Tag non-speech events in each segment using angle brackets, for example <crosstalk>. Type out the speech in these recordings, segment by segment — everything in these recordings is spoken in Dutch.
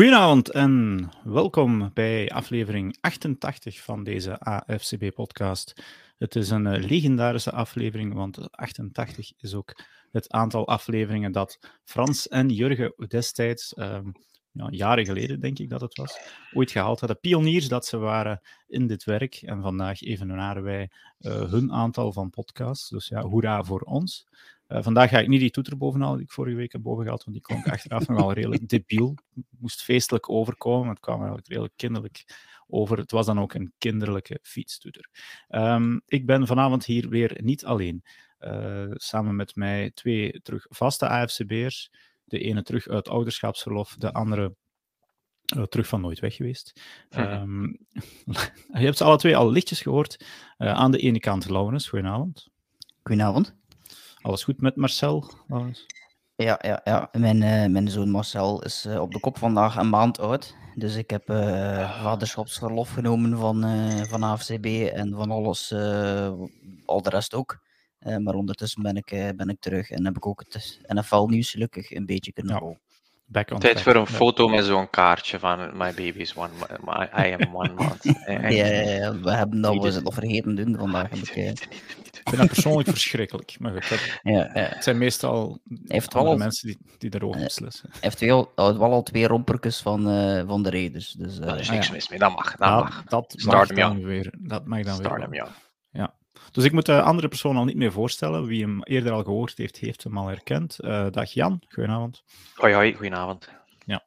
Goedenavond en welkom bij aflevering 88 van deze AFCB-podcast. Het is een eh, legendarische aflevering, want 88 is ook het aantal afleveringen dat Frans en Jurgen destijds, um, ja, jaren geleden denk ik dat het was, ooit gehaald hadden. Pioniers dat ze waren in dit werk. En vandaag evenaren wij uh, hun aantal van podcasts. Dus ja, hoera voor ons. Uh, vandaag ga ik niet die toeter bovenal die ik vorige week heb boven gehad, want die klonk achteraf <laughs> nogal redelijk debiel. Het moest feestelijk overkomen, het kwam eigenlijk redelijk kinderlijk over. Het was dan ook een kinderlijke fietstoeter. Um, ik ben vanavond hier weer niet alleen. Uh, samen met mij twee terug vaste AFCB'ers. De ene terug uit ouderschapsverlof, de andere uh, terug van nooit weg geweest. <laughs> Um, <laughs> je hebt ze alle twee al lichtjes gehoord. Uh, aan de ene kant Laurens, goedenavond. Goedenavond. Alles goed met Marcel? Alles? Ja, ja, ja. Mijn, uh, mijn zoon Marcel is uh, op de kop vandaag een maand oud. Dus ik heb uh, vaderschapsverlof genomen van, van AFCB en van alles, al de rest ook. maar ondertussen ben ik, ben ik terug en heb ik ook het NFL-nieuws gelukkig een beetje kunnen ja. Back on Tijd track. voor een foto met zo'n kaartje van My baby is one <laughs> my, I am one month. <laughs> ja, ja, ja, we hebben dat we nog vergeten doen vandaag. Heb ik, ik vind dat persoonlijk verschrikkelijk. Maar goed, dat, ja, ja. het zijn meestal heeft wel al, mensen die, die daarover beslissen. Hij heeft wel, wel al twee rompertjes van, uh, van de Raiders. Dus, uh, daar is niks ah, mis mee, dat mag. Dat, mag. dat mag dan weer. Dat mag dan Start weer. Hem, ja. Dus ik moet de andere persoon al niet meer voorstellen. Wie hem eerder al gehoord heeft, heeft hem al herkend. Uh, dag Jan, goedenavond. Hoi, hoi, goedenavond. Ja.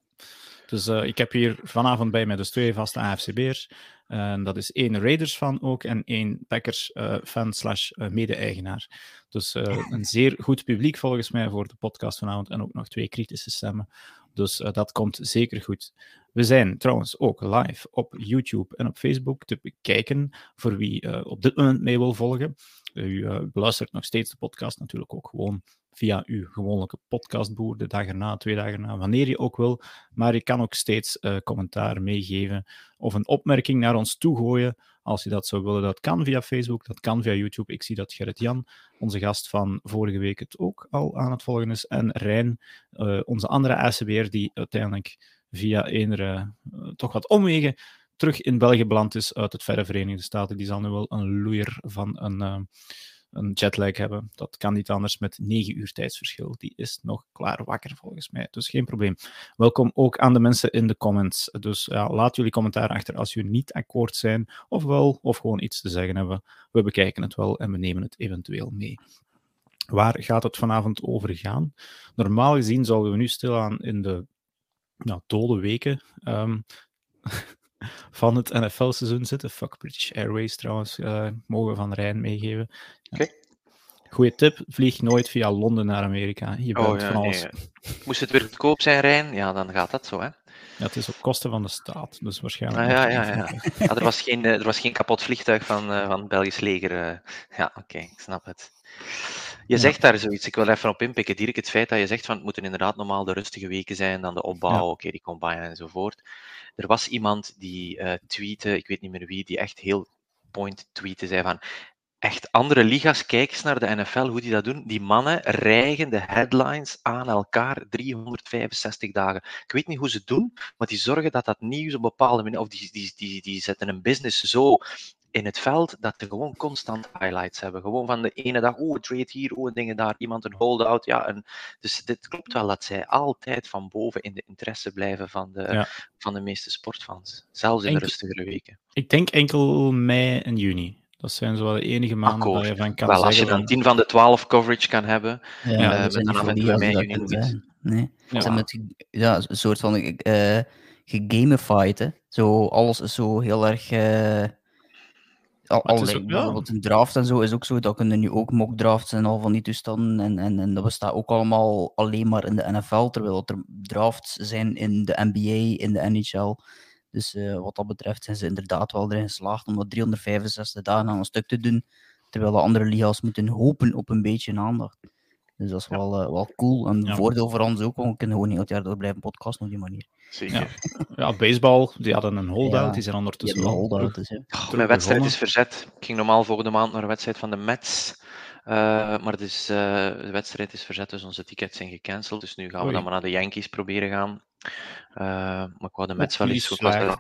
Dus uh, ik heb hier vanavond bij mij dus twee vaste AFCB'ers. En dat is één Raiders fan ook en één Packers uh, fan slash mede-eigenaar. Dus <laughs> een zeer goed publiek volgens mij voor de podcast vanavond en ook nog twee kritische stemmen. Dus dat komt zeker goed. We zijn trouwens ook live op YouTube en op Facebook te bekijken voor wie op dit moment mee wil volgen. U beluistert nog steeds de podcast natuurlijk ook gewoon via uw gewone podcastboer, de dag erna, twee dagen erna, wanneer je ook wil. Maar je kan ook steeds uh, commentaar meegeven of een opmerking naar ons toe gooien, als je dat zou willen. Dat kan via Facebook, dat kan via YouTube. Ik zie dat Gerrit-Jan, onze gast van vorige week, het ook al aan het volgen is. En Rijn, uh, onze andere ACBR, die uiteindelijk via enere, uh, toch wat omwegen, terug in België beland is uit het verre Verenigde Staten. Die zal nu wel een loeier van een een jetlag hebben. Dat kan niet anders met 9 uur tijdsverschil. Die is nog klaar wakker volgens mij. Dus geen probleem. Welkom ook aan de mensen in de comments. Dus ja, laat jullie commentaar achter als jullie niet akkoord zijn, of wel, of gewoon iets te zeggen hebben. We bekijken het wel en we nemen het eventueel mee. Waar gaat het vanavond over gaan? Normaal gezien zouden we nu stilaan in de nou, dode weken um, <laughs> van het NFL-seizoen zitten. Fuck British Airways trouwens, uh, mogen van Rijn meegeven. Oké. Okay. Goeie tip, vlieg nooit via Londen naar Amerika. Je bent oh, ja, van alles... nee. Moest het weer goedkoop zijn, Rijn? Ja, dan gaat dat zo, hè? Ja, het is op kosten van de staat, dus waarschijnlijk... Ah, ja, ja, ja. ja. <laughs> er, was geen, er was geen kapot vliegtuig van, uh, van het Belgisch leger. Uh... Ja, oké, okay, ik snap het. Je zegt daar zoiets, ik wil even op inpikken, Dirk, het feit dat je zegt van het moeten inderdaad normaal de rustige weken zijn, dan de opbouw, oké, okay, die combine enzovoort. Er was iemand die uh, tweette, ik weet niet meer wie, die echt heel point tweette, zei van echt andere liga's, kijk eens naar de NFL, hoe die dat doen. Die mannen rijgen de headlines aan elkaar 365 dagen. Ik weet niet hoe ze het doen, maar die zorgen dat dat nieuws op bepaalde manier, of die, die, die, die zetten een business zo in het veld dat ze gewoon constant highlights hebben. Gewoon van de ene dag, oh, trade hier, oh, dingen daar, iemand een holdout. Ja, en dus dit klopt wel dat zij altijd van boven in de interesse blijven van de, ja. van de meeste sportfans. Zelfs in enkel, de rustigere weken. Ik denk enkel mei en juni. Dat zijn zo wel de enige maanden waar je van kan wel, zeggen. Als je dan 10 van de 12 coverage kan hebben, ja, uh, dan af en toe mei, juni niet. Nee, ja. Met, ja, een soort van uh, gegamified. Hè. Zo, alles is zo heel erg... Uh, al, al ook, bijvoorbeeld een draft en zo is ook zo, dat kunnen nu ook mock drafts en al van die toestanden en, en, en dat bestaat ook allemaal alleen maar in de NFL, terwijl er drafts zijn in de NBA, in de NHL. Dus uh, wat dat betreft zijn ze inderdaad wel erin geslaagd om dat 365 dagen aan een stuk te doen, terwijl de andere liga's moeten hopen op een beetje aandacht. Dus dat is wel, uh, wel cool. En ja. voordeel voor ons ook, want we kunnen gewoon heel het jaar door blijven podcasten op die manier. Zeker. Ja, ja baseball, die hadden een holdout, ja, die zijn ondertussen een holdout. Dus, ja. oh, mijn wedstrijd is verzet. Ik ging normaal volgende maand naar een wedstrijd van de Mets. Uh, maar dus, uh, de wedstrijd is verzet, dus onze tickets zijn gecanceld. Dus nu gaan we Oei. dan maar naar de Yankees proberen gaan. Uh, maar ik wou de Mets wel eens goed ja.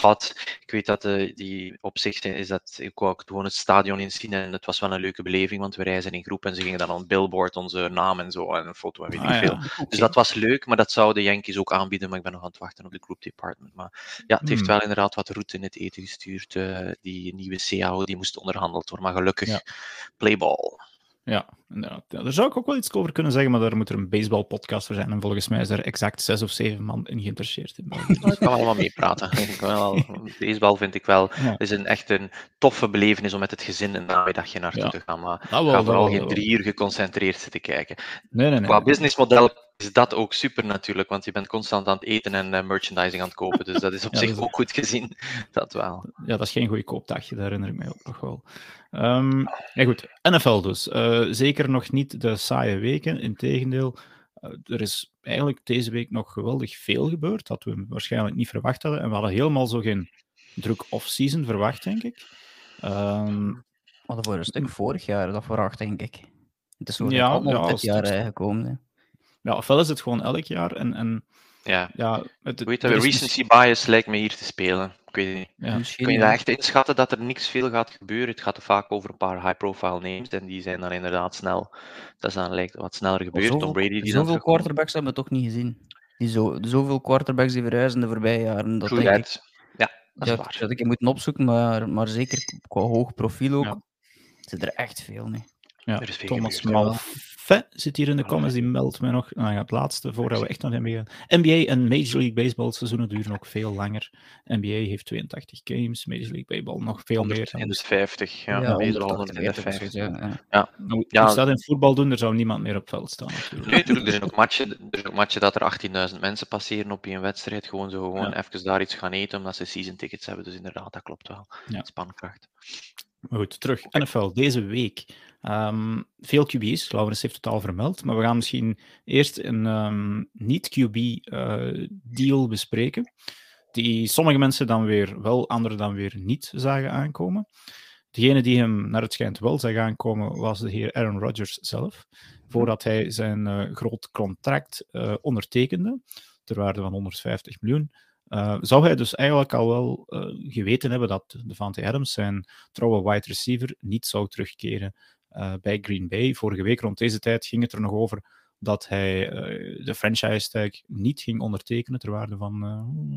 had. Ik weet dat uh, die op zich is dat ik wou gewoon het stadion inzien en het was wel een leuke beleving, want we reizen in groep en ze gingen dan op billboard onze naam en zo en een foto en weet ik ah, veel. Ja. Dus dat was leuk, maar dat zouden de Yankees ook aanbieden, maar ik ben nog aan het wachten op de group department. Maar ja, het heeft hmm. wel inderdaad wat route in het eten gestuurd. Uh, die nieuwe CAO die moest onderhandeld worden, maar gelukkig ja. playball. Ja, inderdaad. Ja, daar zou ik ook wel iets over kunnen zeggen, maar daar moet er een baseballpodcast voor zijn. En volgens mij is er exact zes of zeven man in geïnteresseerd. In <laughs> ik kan allemaal meepraten. <laughs> baseball vind ik wel ja. is een, echt een toffe belevenis om met het gezin een namiddagje naartoe ja. te gaan. Maar wel, ga vooral geen drie uur geconcentreerd zitten kijken. Nee, nee, nee. Qua businessmodel is dat ook super natuurlijk, want je bent constant aan het eten en uh, merchandising aan het kopen. Dus dat is <laughs> op zich ook goed gezien. <laughs> Dat wel. Ja, dat is geen goede koopdagje, daar herinner ik mij ook nog wel. Um, ja, goed, NFL dus. Uh, zeker nog niet de saaie weken, integendeel. Uh, er is eigenlijk deze week nog geweldig veel gebeurd, dat we waarschijnlijk niet verwacht hadden. En we hadden helemaal zo geen druk off-season verwacht, denk ik. Um, we hadden voor een stuk vorig jaar dat verwacht, denk ik. Het is zo ja, allemaal ja, dit jaar gekomen. Ja, ofwel is het gewoon elk jaar en... en ja. ja het, Weet je, recency bias lijkt me hier te spelen. Ik weet niet. Ja. Kun je dat echt inschatten dat er niks veel gaat gebeuren? Het gaat vaak over een paar high-profile names en die zijn dan inderdaad snel. Dat is dan lijkt wat sneller gebeurd. Zoveel, Tom Brady die zoveel quarterbacks hebben we toch niet gezien. Die zo, zoveel quarterbacks die verhuizen de voorbije jaren. Dat denk ik, ja, dat is waar. Dat ik moet opzoeken, maar, maar zeker qua hoog profiel ook. Ja. Zit er echt veel mee. Ja, Thomas Malfe zit hier in de comments, die meldt mij nog, nou ja, het laatste, voordat we echt nog hebben gegaan. NBA en Major League Baseball seizoenen duren nog veel langer. NBA heeft 82 games, Major League Baseball nog veel meer. En dus 50, ja. ja baseball 150. Ja, ja. ja. Nou, ja. Als dat in voetbal doen, er zou niemand meer op veld staan natuurlijk. Nee, natuurlijk. Er zijn ook matchen, er zijn ook matchen dat er 18.000 mensen passeren op een wedstrijd, gewoon zo gewoon even daar iets gaan eten, omdat ze season tickets hebben. Dus inderdaad, dat klopt wel. Spankracht. Goed, terug. NFL, deze week. Um, veel QB's, Laurens heeft het al vermeld, maar we gaan misschien eerst een um, niet-QB-deal uh, bespreken, die sommige mensen dan weer wel, anderen dan weer niet zagen aankomen. Degene die hem naar het schijnt wel zag aankomen, was de heer Aaron Rodgers zelf, voordat hij zijn uh, groot contract uh, ondertekende, ter waarde van 150 miljoen. Zou hij dus eigenlijk al wel geweten hebben dat Devante Adams, zijn trouwe wide receiver, niet zou terugkeren uh, bij Green Bay. Vorige week rond deze tijd ging het er nog over dat hij de franchise tag niet ging ondertekenen ter waarde van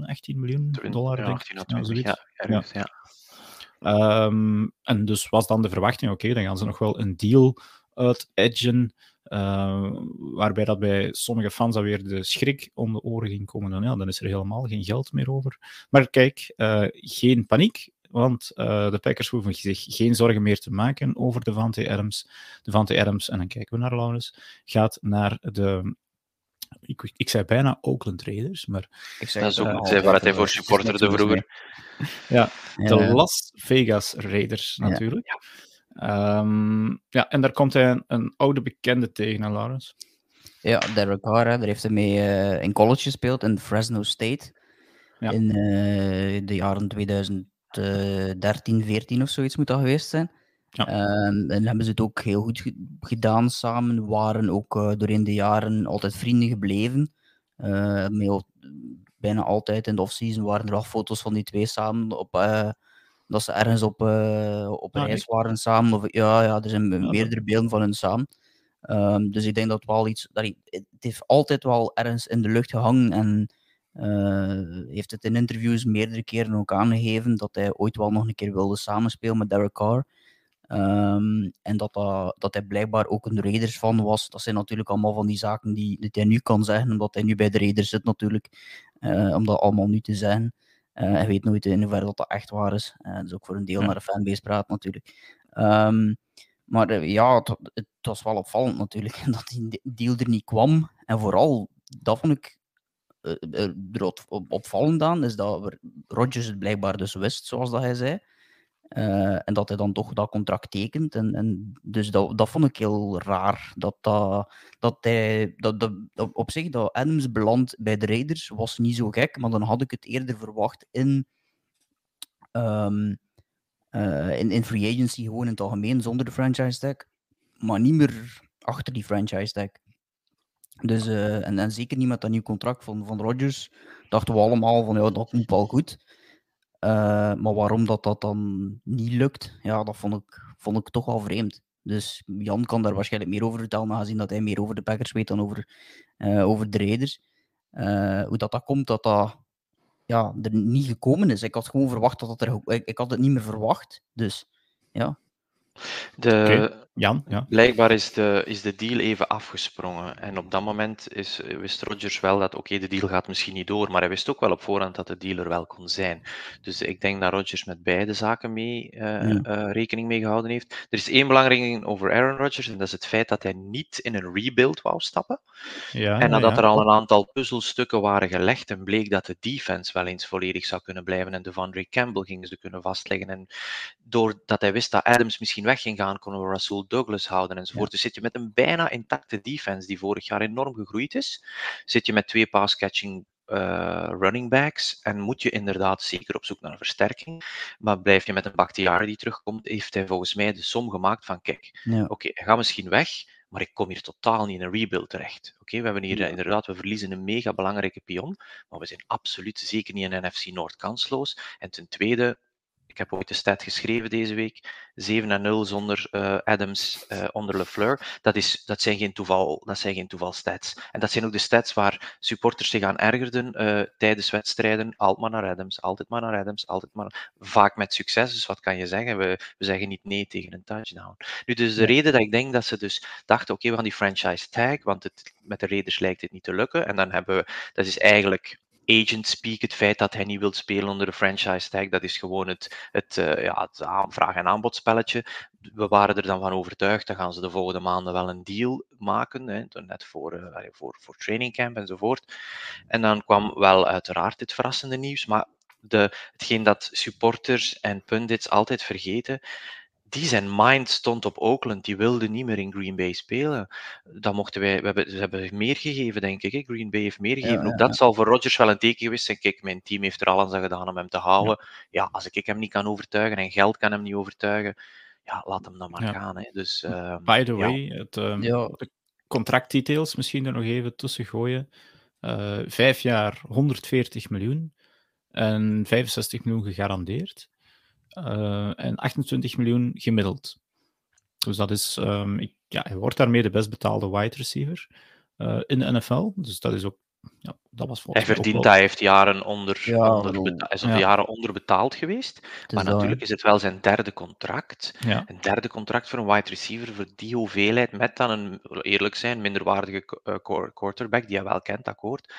18 miljoen dollar, ja, denk 18 ik. 20, ja, ja. ja. Um, en dus was dan de verwachting, oké, okay, dan gaan ze nog wel een deal uit edgen uh, waarbij dat bij sommige fans alweer de schrik om de oren ging komen. Dan, ja, dan is er helemaal geen geld meer over. Maar kijk, uh, geen paniek. Want uh, de Packers hoeven zich geen zorgen meer te maken over de Devante Adams. Devante Adams, en dan kijken we naar Laurens, gaat naar de ik, ik, zei bijna Oakland Raiders, maar... Ik zei, dat is ook uh, waar hij voor supporterde vroeger. Ja, de Las Vegas Raiders natuurlijk. Ja. Um, ja, en daar komt hij een, een oude bekende tegen, Laurens. Ja, Derek Carr, daar heeft hij mee uh, in college gespeeld in Fresno State. Ja. In uh, de jaren 2013, 14 of zoiets moet dat geweest zijn. Ja. Um, en hebben ze het ook heel goed gedaan samen. Waren ook uh, doorheen de jaren altijd vrienden gebleven. Uh, bijna altijd in de offseason waren er al foto's van die twee samen op, dat ze ergens op, op ah, reis waren samen. Of, ja, ja, er zijn meerdere beelden van hun samen. Um, dus ik denk dat wel iets. Dat het heeft altijd wel ergens in de lucht gehangen. En heeft het in interviews meerdere keren ook aangegeven dat hij ooit wel nog een keer wilde samenspelen met Derek Carr. Um, en dat, dat, dat hij blijkbaar ook een Raiders van was. Dat zijn natuurlijk allemaal van die zaken die, die hij nu kan zeggen, omdat hij nu bij de Raiders zit natuurlijk. Uh, om dat allemaal nu te zeggen. Uh, hij weet nooit in hoeverre dat, dat echt waar is. Uh, dus ook voor een deel naar de fanbase praat natuurlijk. Um, maar ja, het, het, was wel opvallend natuurlijk <laughs> dat die deal er niet kwam. En vooral, dat vond ik er opvallend aan, is dat Rodgers het blijkbaar dus wist, zoals dat hij zei. Uh, en dat hij dan toch dat contract tekent. En, en dus dat, dat vond ik heel raar. Dat, dat, dat hij, dat, op zich, dat Adams beland bij de Raiders was niet zo gek, maar dan had ik het eerder verwacht in, uh, in, in free agency, gewoon in het algemeen, zonder de franchise tag. Maar niet meer achter die franchise tag. Dus, uh, en, en zeker niet met dat nieuw contract van, van Rodgers, dachten we allemaal van ja, dat komt wel goed. Uh, maar waarom dat, dat dan niet lukt, ja, dat vond ik, vond ik toch wel vreemd. Dus Jan kan daar waarschijnlijk meer over vertellen, aangezien dat hij meer over de Packers weet dan over, uh, over de Raiders. hoe dat, dat komt, dat dat ja, er niet gekomen is. Ik had gewoon verwacht dat het er... Ik, ik had het niet meer verwacht, dus ja. De, Jan, ja. Blijkbaar is de, is de deal even afgesprongen. En op dat moment is, wist Rodgers wel dat oké, de deal gaat misschien niet door, maar hij wist ook wel op voorhand dat de deal er wel kon zijn. Dus ik denk dat Rodgers met beide zaken mee, uh, uh, rekening mee gehouden heeft. Er is één belangrijk ding over Aaron Rodgers, en dat is het feit dat hij niet in een rebuild wou stappen. Ja, en nadat ja. er al een aantal puzzelstukken waren gelegd en bleek dat de defense wel eens volledig zou kunnen blijven en Devondre Campbell gingen ze kunnen vastleggen. En doordat hij wist dat Adams misschien weg ging gaan, konden we Russell Douglas houden enzovoort. Dus zit je met een bijna intacte defense die vorig jaar enorm gegroeid is. Zit je met twee pass-catching uh, running backs en moet je inderdaad zeker op zoek naar een versterking. Maar blijf je met een Bakhtiari die terugkomt, heeft hij volgens mij de som gemaakt van kijk, ja. oké, okay, hij gaat misschien weg, maar ik kom hier totaal niet in een rebuild terecht. Oké, we hebben hier ja. inderdaad, we verliezen een mega belangrijke pion, maar we zijn absoluut zeker niet in NFC Noord kansloos. En ten tweede, ik heb ooit de stat geschreven deze week. 7 en 0 zonder uh, Adams uh, onder LeFleur. Dat, is, dat, zijn geen toeval, dat zijn geen toevalstats. En dat zijn ook de stats waar supporters zich aan ergerden uh, tijdens wedstrijden. Altijd maar naar Adams, altijd maar naar Adams, altijd maar. Vaak met succes, dus wat kan je zeggen? We, we zeggen niet nee tegen een touchdown. Nu, dus de ja. reden dat ik denk dat ze dus dachten: oké, okay, we gaan die franchise tag, want het, met de Raiders lijkt het niet te lukken. En dan hebben we, dat is eigenlijk agent speak, het feit dat hij niet wil spelen onder de franchise tag, dat is gewoon het, het, uh, ja, het vraag- en aanbodspelletje. We waren er dan van overtuigd, dat gaan ze de volgende maanden wel een deal maken, hè, net voor, uh, voor, voor trainingcamp enzovoort. En dan kwam wel uiteraard dit verrassende nieuws, maar de, hetgeen dat supporters en pundits altijd vergeten, die zijn mind stond op Oakland. Die wilde niet meer in Green Bay spelen. Dan mochten wij, we hebben, ze hebben meer gegeven, denk ik. Hè? Green Bay heeft meer gegeven. Ja, Ook dat zal voor Rodgers wel een teken geweest zijn. Kijk, mijn team heeft er alles aan gedaan om hem te houden. Ja, als ik hem niet kan overtuigen en geld kan hem niet overtuigen, ja, laat hem dan maar gaan. Hè. Dus, uh, By the way, het, um, de contractdetails misschien er nog even tussen gooien. Uh, vijf jaar 140 miljoen en 65 miljoen gegarandeerd. Uh, en 28 miljoen gemiddeld. Dus dat is, um, ik, ja, hij wordt daarmee de best betaalde wide receiver uh, in de NFL. Dus dat is ook ja, dat was hij verdient, hij heeft jaren onder, ja, onder is ja. jaren onderbetaald geweest. Maar natuurlijk is het wel zijn derde contract. Ja. Een derde contract voor een wide receiver voor die hoeveelheid, met dan een, eerlijk zijn, minderwaardige uh, quarterback die hij wel kent, akkoord.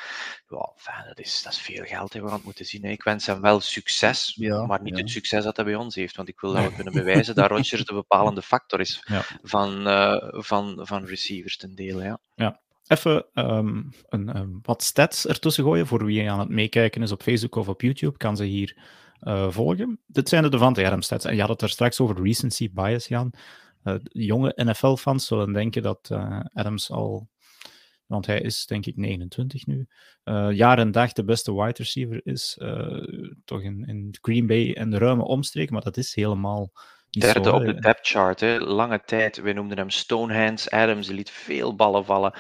Wow, fijn, dat, is, dat is veel geld, hè, we gaan het moeten zien. Hè. Ik wens hem wel succes, maar niet het succes dat hij bij ons heeft. Want ik wil dat we kunnen bewijzen dat <laughs> Rodgers de bepalende factor is van, uh, van, van receivers ten dele. Ja. Even um, een, um, wat stats ertussen gooien. Voor wie aan het meekijken is op Facebook of op YouTube, kan ze hier uh, volgen. Dit zijn de Devante Adams stats. En je had het er straks over recency bias, Jan. Uh, jonge NFL-fans zullen denken dat uh, Adams al, want hij is denk ik 29 nu, jaar en dag de beste wide receiver is. toch in, in Green Bay en de ruime omstreken, maar dat is helemaal Derde op de depth chart, hè. lange tijd. We noemden hem Stonehands. Adams liet veel ballen vallen.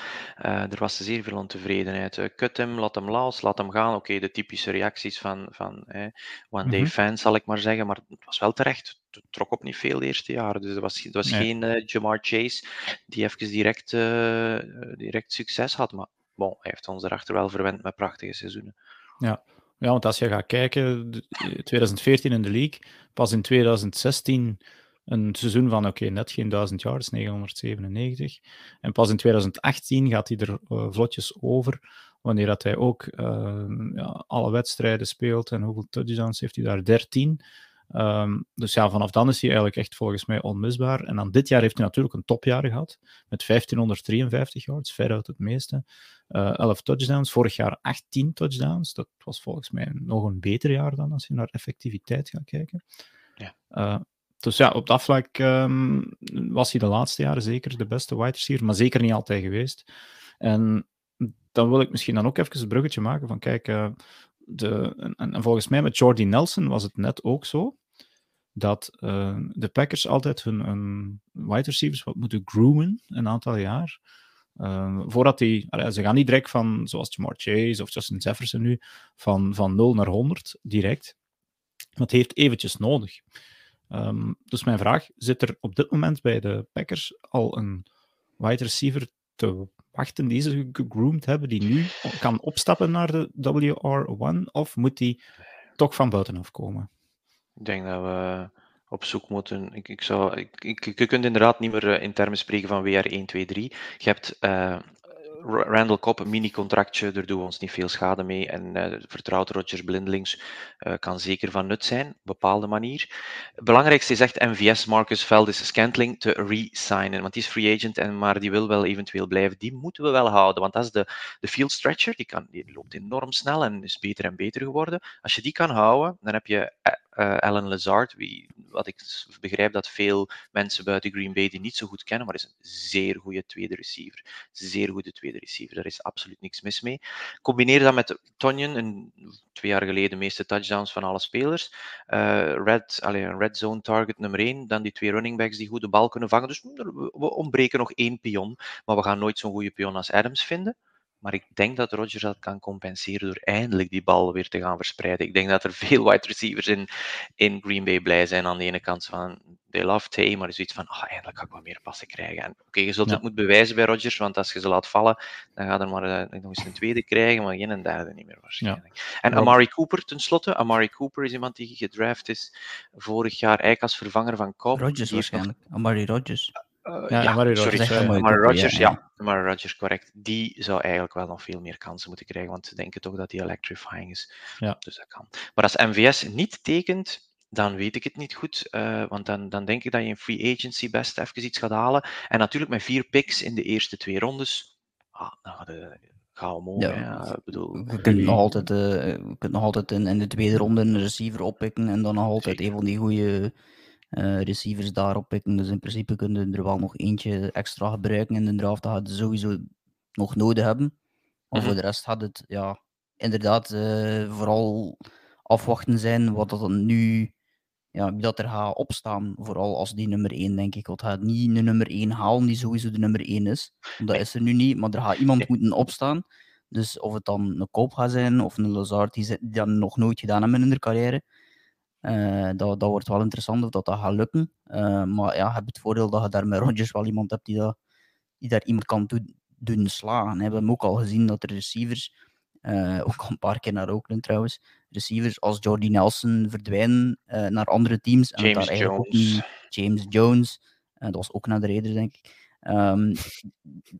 Uh, er was zeer veel ontevredenheid. Uh, cut hem, laat hem los, laat hem gaan. Oké, okay, de typische reacties van, van eh, one day mm -hmm. fans, zal ik maar zeggen. Maar het was wel terecht. Het trok op niet veel de eerste jaren. Dus het was, het was nee. geen uh, Jamar Chase die even direct, direct succes had. Maar bon, hij heeft ons erachter wel verwend met prachtige seizoenen. Ja, ja, want als je gaat kijken, 2014 in de league, pas in 2016 een seizoen van, oké, net geen 1000 yards, 997. En pas in 2018 gaat hij er uh, vlotjes over, wanneer dat hij ook uh, ja, alle wedstrijden speelt. En hoeveel touchdowns heeft hij daar? 13. Um, dus ja, vanaf dan is hij eigenlijk echt volgens mij onmisbaar. En dan dit jaar heeft hij natuurlijk een topjaar gehad, met 1553 yards, veruit het meeste. Uh, 11 touchdowns, vorig jaar 18 touchdowns. Dat was volgens mij nog een beter jaar dan als je naar effectiviteit gaat kijken. Ja. Uh, dus ja, op dat vlak um, was hij de laatste jaren zeker de beste wide receiver, maar zeker niet altijd geweest. En dan wil ik misschien dan ook even een bruggetje maken van kijk, uh, de, en, en, volgens mij met Jordy Nelson was het net ook zo dat uh, de Packers altijd hun, wide receivers wat moeten groomen een aantal jaar. Ehm, voordat die, ze gaan niet direct van, zoals Jamar Chase of Justin Jefferson nu, van, van 0 naar 100 direct. Het heeft eventjes nodig. Um, dus mijn vraag, zit er op dit moment bij de Packers al een wide receiver te wachten die ze gegroomd hebben, die nu kan opstappen naar de WR1? Of moet die toch van buitenaf komen? Ik denk dat we op zoek moeten. Ik, ik zou, ik, je kunt inderdaad niet meer eh, in termen spreken van WR1, 2, 3. Je hebt uh, Randall Cobb, mini-contractje, daar doen we ons niet veel schade mee. En uh, vertrouwt Rogers blindelings uh, kan zeker van nut zijn, op een bepaalde manier. Het belangrijkste is echt MVS, Marcus Veldis Scantling, te re-signen. Want die is free agent, en, maar die wil wel eventueel blijven. Die moeten we wel houden, want dat is de, de field stretcher. Die, kan, die loopt enorm snel en is beter en beter geworden. Als je die kan houden, dan heb je uh, Alan Lazard, wie, wat ik begrijp dat veel mensen buiten Green Bay die niet zo goed kennen, maar is een zeer goede tweede receiver. Zeer goede tweede receiver, daar is absoluut niks mis mee. Combineer dat met Tonyan, een, twee jaar geleden de meeste touchdowns van alle spelers. Uh, red, allez, een red zone target nummer 1, dan die twee running backs die goed de bal kunnen vangen. Dus we ontbreken nog één pion, maar we gaan nooit zo'n goede pion als Adams vinden. Maar ik denk dat Rodgers dat kan compenseren door eindelijk die bal weer te gaan verspreiden. Ik denk dat er <laughs> veel wide receivers in, in Green Bay blij zijn aan de ene kant van they love Tay, maar zoiets van oh, eindelijk ga ik wat meer passen krijgen. Oké, je zult het moeten bewijzen bij Rodgers, want als je ze laat vallen, dan gaat er maar uh, nog eens een tweede krijgen, maar geen een derde niet meer waarschijnlijk. En Amari Cooper tenslotte. Amari Cooper is iemand die gedraft is vorig jaar eigenlijk als vervanger van Cobb. Rodgers waarschijnlijk. Amari Rodgers. Ja, ja Mario sorry, Rogers, Mario Rogers, ja. ja. Mario Rogers, correct. Die zou eigenlijk wel nog veel meer kansen moeten krijgen, want ze denken toch dat die electrifying is. Ja. Dus dat kan. Maar als MVS niet tekent, dan weet ik het niet goed. Uh, want dan, dan denk ik dat je in free agency best even iets gaat halen. En natuurlijk met vier picks in de eerste twee rondes, ah, dan gaat de, ga omhoog. Ja. ja bedoel, we kunnen nog altijd, uh, we kunnen nog altijd in, in, de tweede ronde een receiver oppikken en dan nog altijd Zeker. een van die goede uh, receivers daarop pikken. Dus in principe kunnen er wel nog eentje extra gebruiken in de draft. Dat gaat sowieso nog nodig hebben. Maar voor mhm. de rest gaat het ja, inderdaad uh, vooral afwachten zijn wat dat nu ja, dat er gaat opstaan. Vooral als die nummer 1, denk ik. Want gaat niet een nummer 1 halen die sowieso de nummer 1 is. Dat is er nu niet, maar er gaat iemand moeten opstaan. Dus of het dan een Koop gaat zijn of een Lazard die, die dat nog nooit gedaan hebben in hun carrière. Uh, dat, dat wordt wel interessant of dat, dat gaat lukken. Uh, maar ja, je hebt het voordeel dat je daar met Rodgers wel iemand hebt die, dat, die daar iemand kan doen, doen slagen. We hebben ook al gezien dat de receivers, uh, ook al een paar keer naar Oakland trouwens, receivers als Jordy Nelson verdwijnen naar andere teams. En James daar Jones. Ook James Jones, dat was ook naar de Raiders, denk ik. Um,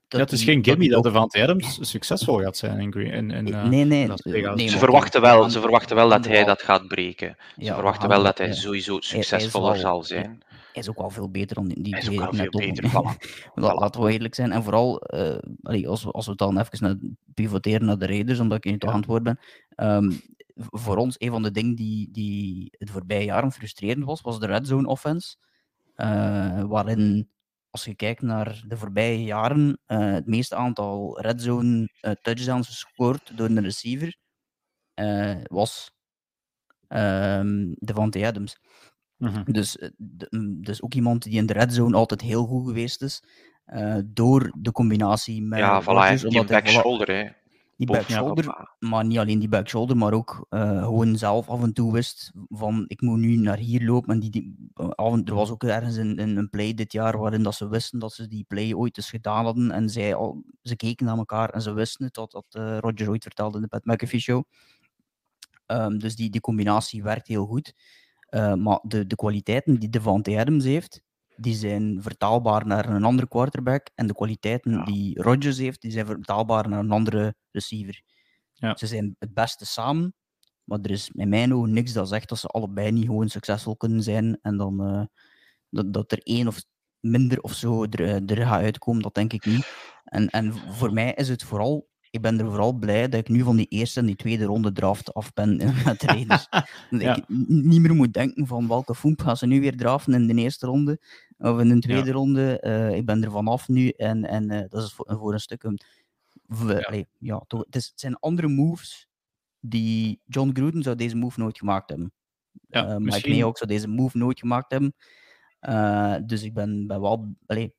ja, het is geen gimme dat, de Van Adams succesvol gaat zijn in, in, in uh, nee, nee, nee, Ze verwachten wel, ze verwachten wel dat hij dat gaat breken. Ze ja, verwachten wel dat hij sowieso succesvoller hij zal zijn. Hij is ook wel veel beter dan die hij twee net beter, <laughs> Laten we eerlijk zijn. En vooral, uh, als, we, als we dan even naar, pivoteren naar de Raiders, omdat ik aan het woord ben. Um, voor ons, een van de dingen die, die het voorbije jaren frustrerend was, was de red zone offense. Uh, waarin als je kijkt naar de voorbije jaren, uh, het meeste aantal red zone uh, touchdowns gescoord door een receiver uh, was um, Devante Adams. Mm -hmm. Dus, mm, dus ook iemand die in de red zone altijd heel goed geweest is. door de combinatie met. Ja, voilà, die back shoulder, hè die backshoulder, maar niet alleen die backshoulder, maar ook uh, gewoon zelf af en toe wist van ik moet nu naar hier lopen. En die, die en, er was ook ergens een, een, een, play dit jaar waarin dat ze wisten dat ze die play ooit eens gedaan hadden. En zij al, ze keken naar elkaar en ze wisten het, dat, dat uh, Roger ooit vertelde in de Pat McAfee show. Um, dus die, die combinatie werkt heel goed. Uh, maar de, de kwaliteiten die Devante Adams heeft, die zijn vertaalbaar naar een andere quarterback. En de kwaliteiten die Rodgers heeft, die zijn vertaalbaar naar een andere receiver. Ja. Ze zijn het beste samen, maar er is in mijn ogen niks dat zegt dat ze allebei niet gewoon succesvol kunnen zijn. En dan uh, dat, dat er één of minder of zo er, eh, er gaat uitkomen, dat denk ik niet. En, en voor mij is het vooral ik ben er vooral blij dat ik nu van die eerste en die tweede ronde draft af ben <laughs> met de Raiders. <laughs> ja. ik niet meer moet denken van welke foemp gaan ze nu weer draften in de eerste ronde of in de tweede ja. ronde. Uh, ik ben er vanaf nu en, en uh, dat is voor, voor een stuk een... Ja. Allee, ja, toch, het, is, het, zijn andere moves die... John Gruden zou deze move nooit gemaakt hebben. Ja, uh, Mike Mayock zou deze move nooit gemaakt hebben. dus ik ben, ben wel... Allee,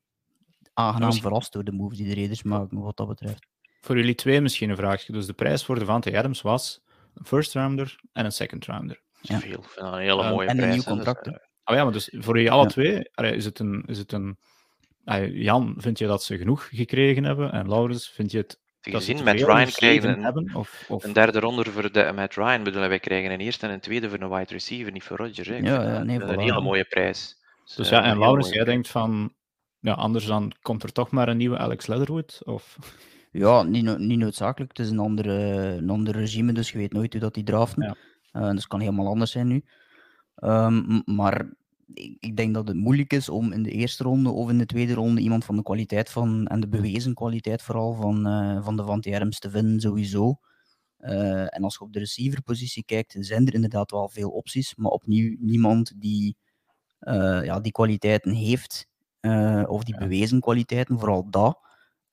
aangenaam verrast door de moves die de Raiders maken, wat dat betreft. Voor jullie twee misschien een vraagje. Dus de prijs voor de Devante Adams was een first rounder en een second rounder. Ja. Veel, een hele mooie en prijs. een nieuw contract. Dus, oh ja, maar dus voor jullie alle twee is het een... Is het een Jan, vind je dat ze genoeg gekregen hebben? En Laurens, vind je het gezien, Matt Ryan kreeg een, hebben, of, of... een derde ronde voor de, Matt Ryan. Bedoel, wij krijgen een eerste en een tweede voor een wide receiver, niet voor Rodgers. Hè. Ja, ja, nee, een hele mooie prijs. Dus, dus ja, en Laurens, jij denkt van, ja, anders dan komt er toch maar een nieuwe Alex Leatherwood? Of... Ja, niet, niet noodzakelijk. Het is een, andere, een ander regime, dus je weet nooit hoe dat die draften. Ja. Uh, dus het kan helemaal anders zijn nu. Um, maar ik denk dat het moeilijk is om in de eerste ronde of in de tweede ronde iemand van de kwaliteit van, en de bewezen kwaliteit vooral van, uh, van de Van te vinden, sowieso. Uh, en als je op de receiverpositie kijkt, zijn er inderdaad wel veel opties, maar opnieuw niemand die uh, ja, die kwaliteiten heeft, of die bewezen kwaliteiten, vooral dat.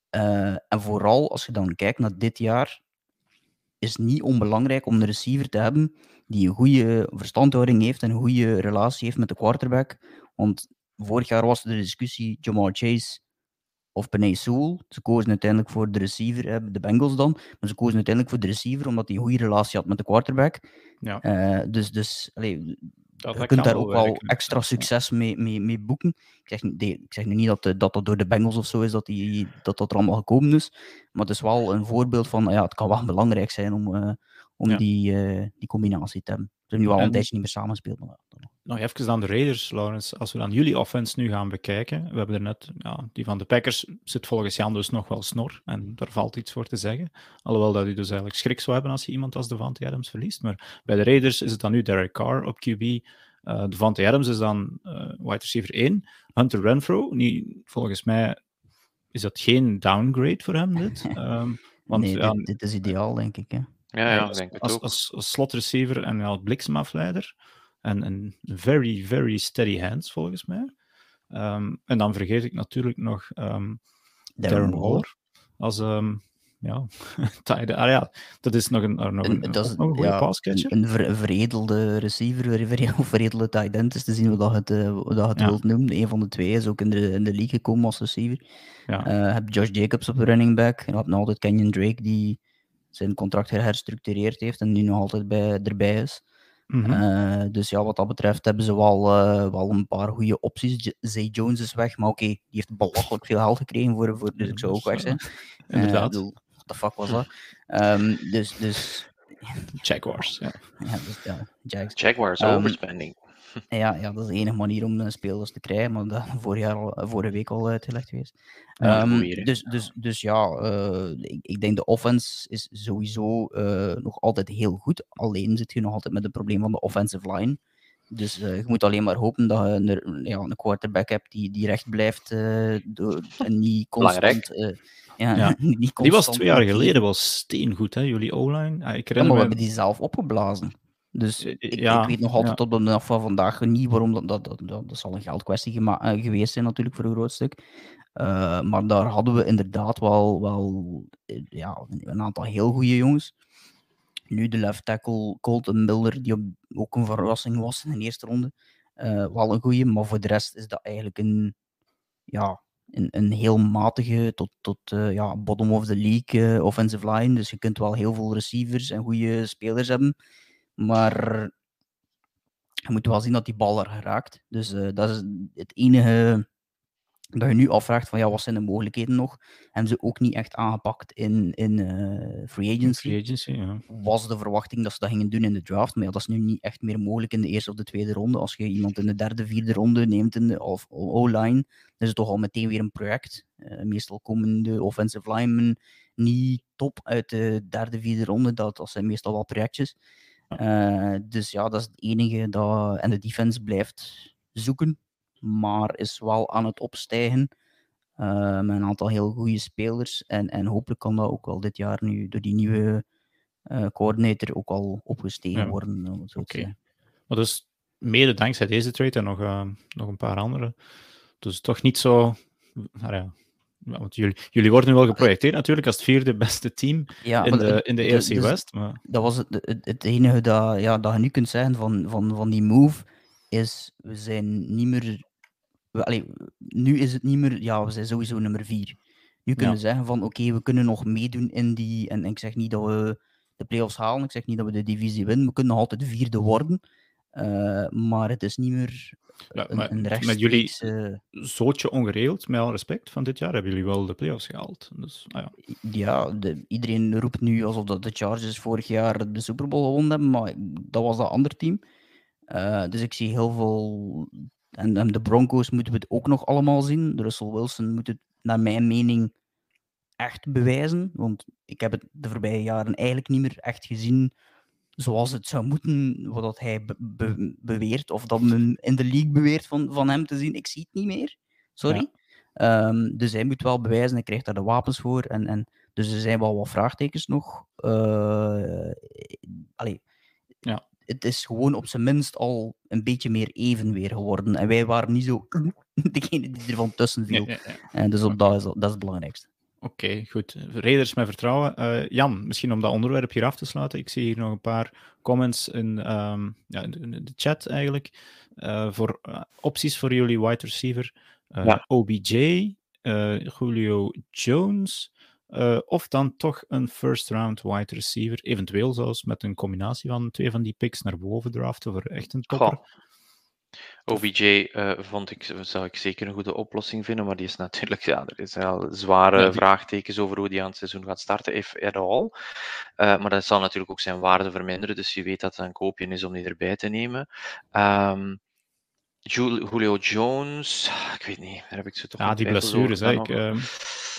en vooral als je dan kijkt naar dit jaar, is het niet onbelangrijk om een receiver te hebben die een goede verstandhouding heeft en een goede relatie heeft met de quarterback. Want vorig jaar was er de discussie Jamal Chase of Penay Sewell. Ze kozen uiteindelijk voor de receiver, de Bengals dan. Maar ze kozen uiteindelijk voor de receiver omdat hij een goede relatie had met de quarterback. Ja. Uh, dus dus je kunt daar ook wel extra succes mee, mee, mee boeken. Ik zeg, ik zeg nu niet dat, dat dat door de Bengals of zo is dat die, dat, dat er allemaal gekomen is. Maar het is wel een voorbeeld van, ja, het kan wel belangrijk zijn om, uh, om die, uh, die combinatie te hebben. Ze hebben nu al een tijdje niet meer samenspeeld. Maar... Nog even aan de Raiders, Lawrence. Als we dan jullie offense nu gaan bekijken. We hebben er net, ja, die van de Packers zit volgens Jan dus nog wel snor. En daar valt iets voor te zeggen. Alhoewel dat hij dus eigenlijk schrik zou hebben als je iemand als Devante Adams verliest. Maar bij de Raiders is het dan nu Derek Carr op QB. Uh, eh, Devante Adams is dan uh, wide receiver 1. Hunter Renfro, nu, volgens mij is dat geen downgrade voor hem, dit. Um, <laughs> want, nee, dit, dit, is ideaal, denk ik. Hè? Ja, ja, als, denk het als, ook. Als, als slotreceiver en als bliksemafleider. En een very, very steady hands, volgens mij. Um, en dan vergeet ik natuurlijk nog um, Darren, Waller. Als, um, ja, <laughs> ah, ja, dat is nog een, nog een, een, dat is, nog een goede ja, passcatcher. Een, ver, veredelde receiver, <laughs> of veredelde tight end is te zien hoe dat het, uh, hoe dat het ja. wilt noemen. Een van de twee is ook in de, in de league gekomen als receiver. Ja. Uh, heb Josh Jacobs op de running back. En heb nog altijd Kenyon Drake die zijn contract herstructureerd heeft en nu nog altijd bij, erbij is. Mm -hmm. uh, dus ja, wat dat betreft hebben ze wel, uh, wel een paar goede opties. Zay Jones is weg, maar oké, okay, die heeft belachelijk veel geld gekregen voor, voor dus ik zou ook weg zijn. <laughs> Inderdaad. Uh, what the fuck was dat? Um, dus, dus... Jaguars, ja. <laughs> ja, dus, ja. Jaguars, um, overspending. Ja, ja, dat is de enige manier om uh, spelers te krijgen, maar dat <laughs> vorig jaar al, vorige week al uitgelegd geweest. Ja, dus, dus, dus ja, uh, ik, ik, denk de offense is sowieso uh, nog altijd heel goed. Alleen zit je nog altijd met het probleem van de offensive line. Dus je moet alleen maar hopen dat je een, ja, een quarterback hebt die, die recht blijft door, en niet <laughs> constant... Ja, ja. <laughs> niet constant die was twee jaar geleden wel steengoed, hè, jullie O-line. Ah, ik ja, maar we hebben die zelf opgeblazen. Dus ik, ja, ik, weet nog altijd ja. op de dag van vandaag niet waarom dat, dat, dat, dat, dat zal een geldkwestie uh, geweest zijn natuurlijk voor een groot stuk. Uh, maar daar hadden we inderdaad wel, wel ja, een aantal heel goede jongens. Nu de left tackle Colton Miller, die ook een verrassing was in de eerste ronde. Uh, wel een goede, maar voor de rest is dat eigenlijk een, ja, een, een heel matige tot, tot uh, ja, bottom of the league offensive line. Dus je kunt wel heel veel receivers en goede spelers hebben. Maar je moet wel zien dat die bal er geraakt. Dus uh, dat is het enige dat je nu afvraagt van ja, wat zijn de mogelijkheden nog? Hebben ze ook niet echt aangepakt in, in uh, free agency. Free agency ja. Was de verwachting dat ze dat gingen doen in de draft, maar ja, dat is nu niet echt meer mogelijk in de eerste of de tweede ronde. Als je iemand in de derde, vierde ronde neemt in de O-line, dan is het toch al meteen weer een project. Uh, meestal komen de offensive linemen niet top uit de derde, vierde ronde. Dat, dat zijn meestal wel projectjes. Uh, dus ja, dat is het enige dat. En de defense blijft zoeken, maar is wel aan het opstijgen. Uh, met een aantal heel goede spelers. En, en hopelijk kan dat ook wel dit jaar nu door die nieuwe uh, coördinator ook al opgestegen ja. worden. Oké. Okay. Maar dus mede dankzij deze trade en nog, nog een paar andere. Dus toch niet zo. Nou ja, want jullie, jullie worden nu wel geprojecteerd natuurlijk als het vierde beste team ja, in, de, in de EFC dus, West. Maar... Dat was het, het, het, enige dat, ja, dat je nu kunt zeggen van, van, van die move, is we zijn niet meer... nu is het niet meer, ja, we zijn sowieso nummer vier. Nu kunnen we zeggen van oké, we kunnen nog meedoen in die. En, ik zeg niet dat we de playoffs halen, ik zeg niet dat we de divisie winnen. We kunnen nog altijd vierde worden. Uh, maar het is niet meer ja, maar een, Met jullie zootje ongeregeld, met al respect, van dit jaar hebben jullie wel de playoffs gehaald. Dus, ah ja, ja de, iedereen roept nu alsof dat de Chargers vorig jaar de Super Bowl gewonnen hebben, maar dat was dat ander team. Uh, dus ik zie heel veel. En, en, de Broncos moeten we het ook nog allemaal zien. Russell Wilson moet het, naar mijn mening, echt bewijzen. Want ik heb het de voorbije jaren eigenlijk niet meer echt gezien zoals het zou moeten, wat hij beweert, of dat men in de league beweert van, van hem te zien. Ik zie het niet meer. Sorry. Ehm, dus hij moet wel bewijzen, hij krijgt daar de wapens voor. En, en, dus er zijn wel wat vraagtekens nog. Uh, allee, ja. Het is gewoon op zijn minst al een beetje meer even weer geworden. En wij waren niet zo <laughs> degene die ervan tussen viel. En dus op dat, is, dat is het belangrijkste. Oké, goed. Raiders met vertrouwen. Uh, Jan, misschien om dat onderwerp hier af te sluiten. Ik zie hier nog een paar comments in, um, ja, in de chat eigenlijk. Uh, voor uh, opties voor jullie wide receiver. Ja. OBJ, Julio Jones. of dan toch een first round wide receiver. Eventueel zelfs met een combinatie van twee van die picks naar boven draften voor echt een topper. OBJ uh, eh, vond ik, zou ik zeker een goede oplossing vinden, maar die is <laughs> natuurlijk, ja, er zijn al zware vraagtekens over hoe die aan het seizoen gaat starten, if at all. Uh, maar dat zal natuurlijk ook zijn waarde verminderen, dus je weet dat het een koopje is om die erbij te nemen. Um, Julio Jones, ik weet niet, daar heb ik zo toch Ja, die blessures, hè. Ik, uh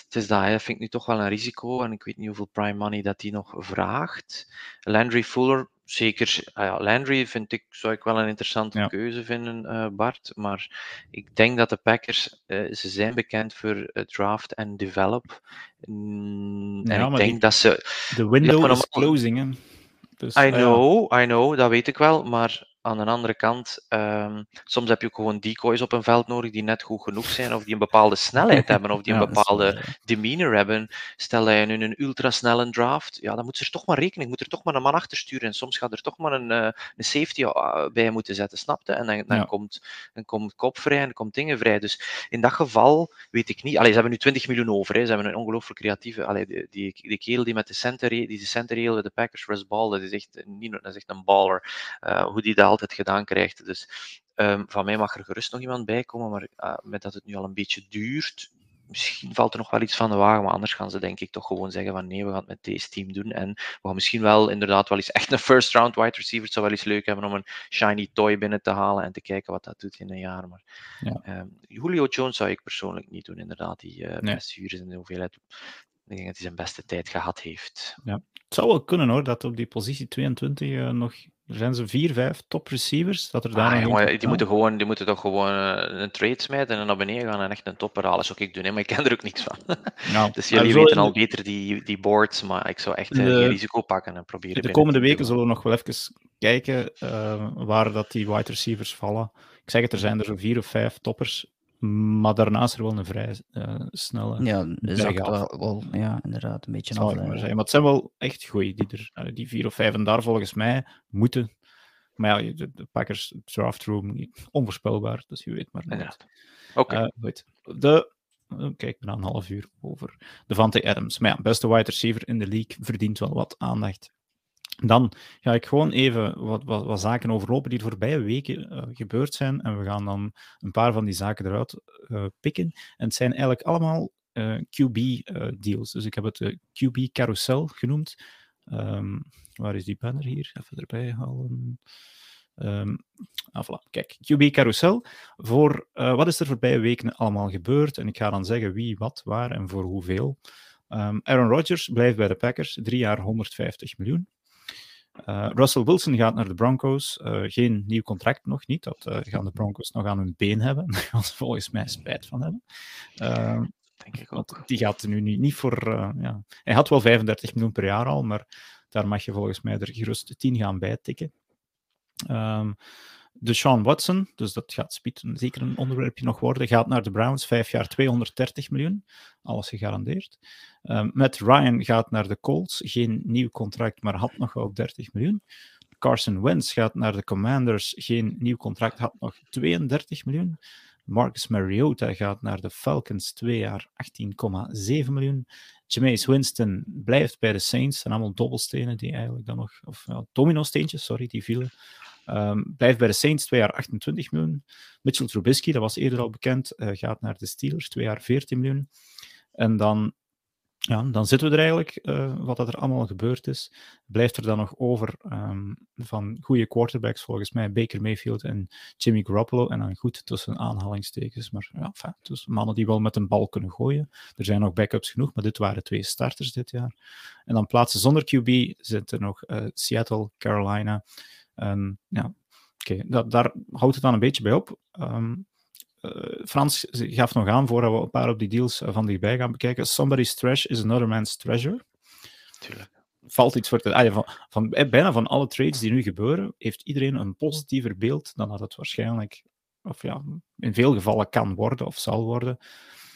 het is dat, vind ik nu toch wel een risico. En ik weet niet hoeveel prime money dat hij nog vraagt. Landry Fuller, zeker. Ah ja, Landry vind ik, zou ik wel een interessante keuze vinden, uh, Bart. Maar ik denk dat de Packers, uh, ze zijn bekend voor uh, draft en develop. Mm, en ik denk dat ze... De window is closing, Dus, I ah know, I know, dat weet ik wel. Maar aan de andere kant, um, soms heb je ook gewoon decoys op een veld nodig die net goed genoeg zijn, of die een bepaalde snelheid <laughs> hebben, of die een bepaalde demeanor hebben. Stel dat je nu een ultrasnelle draft, ja, dan moet ze er toch maar rekening, moet er toch maar een man achter sturen. En soms gaat er toch maar een, uh, een safety uh, bij moeten zetten, snapte? En dan, dan, komt, dan komt kop vrij en dan komt dingen vrij. Dus in dat geval weet ik niet. Allee, ze hebben nu 20 miljoen over. Hè. Ze hebben een ongelooflijk creatieve. Allee, die, die, die kerel die met de center, die de center de Packers, Russ Ball, dat is echt, niet, dat is echt een baller. Uh, hoe die dat altijd gedaan krijgt. Dus um, van mij mag er gerust nog iemand bij komen, maar uh, met dat het nu al een beetje duurt, misschien valt er nog wel iets van de wagen, maar anders gaan ze denk ik toch gewoon zeggen van nee, we gaan het met deze team doen. En we gaan misschien wel inderdaad wel eens echt een first round wide receiver. Het zou wel eens leuk hebben om een shiny toy binnen te halen en te kijken wat dat doet in een jaar. Maar ja. um, Julio Jones zou ik persoonlijk niet doen, inderdaad. Die uh, nee. blessures en de hoeveelheid. Ik denk dat hij zijn beste tijd gehad heeft. Ja. Het zou wel kunnen hoor, dat op die positie 22 uh, nog er zijn zo vier, vijf top receivers. Dat er daar ah, jongen, die, moeten gewoon, die moeten toch gewoon uh, een trade smijten en naar beneden gaan en echt een topper halen. Zou ik doen, hè? maar ik ken er ook niks van. <laughs> Ja. <laughs> dus jullie weten al beter die, die boards, maar ik zou echt uh, geen risico pakken en proberen. De komende weken zullen we nog wel even kijken uh, waar dat die wide receivers vallen. Ik zeg het, er zijn er zo vier of vijf toppers. Maar daarnaast er wel een vrij uh, snelle. Ja, dat wel, wel, ja, inderdaad, een beetje af. Maar, maar het zijn wel echt goeie, die, er, uh, die vier of vijf en daar volgens mij moeten. Maar ja, de, de Packers draft room, onvoorspelbaar, dus je weet maar niet. Oké. Okay. Uh, de, kijk, bijna een half uur over Devante Adams. Maar ja, beste wide receiver in de league verdient wel wat aandacht. Dan ga ik gewoon even wat, wat, wat zaken overlopen die de voorbije weken uh, gebeurd zijn. En we gaan dan een paar van die zaken eruit uh, pikken. En het zijn eigenlijk allemaal uh, eh, QB-deals. dus ik heb het QB-carousel genoemd. Um, waar is die banner hier? Even erbij halen. Um, ah, voilà. Kijk, QB carousel. Voor wat is er voorbije weken allemaal gebeurd? En ik ga dan zeggen wie, wat, waar en voor hoeveel. Um, Aaron Rodgers blijft bij de Packers, drie jaar 150 miljoen. Uh, Russell Wilson gaat naar de Broncos. Uh, geen nieuw contract nog niet. Dat uh, gaan de Broncos nog aan hun been hebben. <laughs> Daar gaan ze volgens mij spijt van hebben. Denk ik ook. Die gaat er nu niet, niet voor. ja. Hij had wel 35 miljoen per jaar al, maar daar mag je volgens mij er gerust 10 gaan bijtikken. Um, de Sean Watson, dus dat gaat speed, zeker een onderwerpje nog worden, gaat naar de Browns, vijf jaar 230 miljoen, alles gegarandeerd. Um, Matt Ryan gaat naar de Colts, geen nieuw contract, maar had nog wel 30 miljoen. Carson Wentz gaat naar de Commanders, geen nieuw contract, had nog 32 miljoen. Marcus Mariota gaat naar de Falcons, twee jaar 18,7 miljoen. Jameis Winston blijft bij de Saints. Zijn allemaal dobbelstenen die eigenlijk dan nog... Of ja, domino-steentjes, sorry, die vielen. Um, blijft bij de Saints, twee jaar 28 miljoen. Mitchell Trubisky, dat was eerder al bekend, uh, gaat naar de Steelers, twee jaar 14 miljoen. En dan ja, dan zitten we er eigenlijk, uh, wat er allemaal gebeurd is. Blijft er dan nog over um, van goede quarterbacks, volgens mij Baker Mayfield en Jimmy Garoppolo. En dan goed tussen aanhalingstekens, maar ja, dus mannen die wel met een bal kunnen gooien. Er zijn nog backups genoeg, maar dit waren twee starters dit jaar. En dan plaatsen zonder QB zitten nog uh, Seattle, Carolina. En ja, oké, okay, daar houdt het dan een beetje bij op. Um, uh, Frans gaf nog aan, voordat we een paar op die deals van dichtbij gaan bekijken, somebody's trash is another man's treasure. Tuurlijk. Valt iets voor te... Ah, van, van, eh, bijna van alle trades die nu gebeuren, heeft iedereen een positiever beeld dan dat het waarschijnlijk, of ja, in veel gevallen kan worden of zal worden.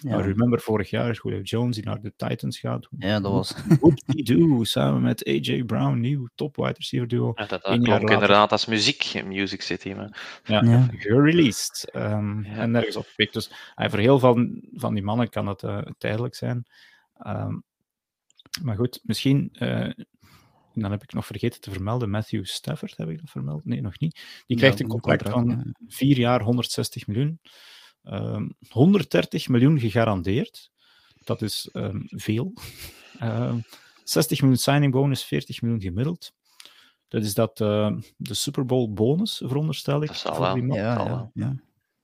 Ja. Maar remember vorig jaar Julio Jones die naar de Titans gaat. Ja, dat was. die do samen met AJ Brown, nieuw top wide receiver duo. Ja, dat, dat klonk inderdaad als muziek in Music City. Maar... Ja, ja. gereleased. Um, ja. En nergens opgepikt. Dus uh, voor heel veel van, van die mannen kan dat uh, tijdelijk zijn. Um, maar goed, misschien. Uh, dan heb ik nog vergeten te vermelden, Matthew Stafford, heb ik dat vermeld? Nee, nog niet. Die krijgt een contract van 4 jaar 160 miljoen. Um, 130 miljoen gegarandeerd. Dat is um, veel. <laughs> Um, 60 miljoen signing bonus, 40 miljoen gemiddeld. Dat is dat uh, de Super Bowl bonus, veronderstel ik. Dat zal ja, ja, ja.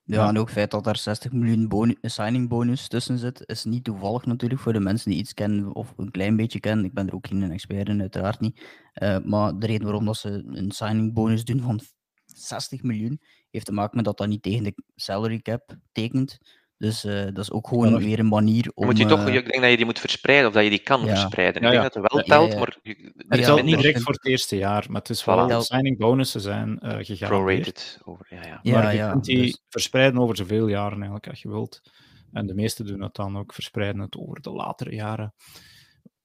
Ja, en ook het feit dat daar 60 miljoen bonus, signing bonus tussen zit, is niet toevallig natuurlijk voor de mensen die iets kennen of een klein beetje kennen. Ik ben er ook geen expert in, uiteraard niet. Uh, maar de reden waarom dat ze een signing bonus doen van 60 miljoen, heeft te maken met dat dat niet tegen de salary cap tekent. Dus uh, dat is ook gewoon ja, weer een manier om... Moet je toch, uh, ik denk dat je die moet verspreiden, of dat je die kan ja. verspreiden. Ik denk dat het wel telt, maar... Het telt niet direct voor het eerste jaar, maar het is wel... Voilà. signing bonussen zijn uh, gegarandeerd. Over, ja, ja. Maar je kunt die dus... verspreiden over zoveel jaren eigenlijk, als je wilt. En de meesten doen dat dan ook, verspreiden het over de latere jaren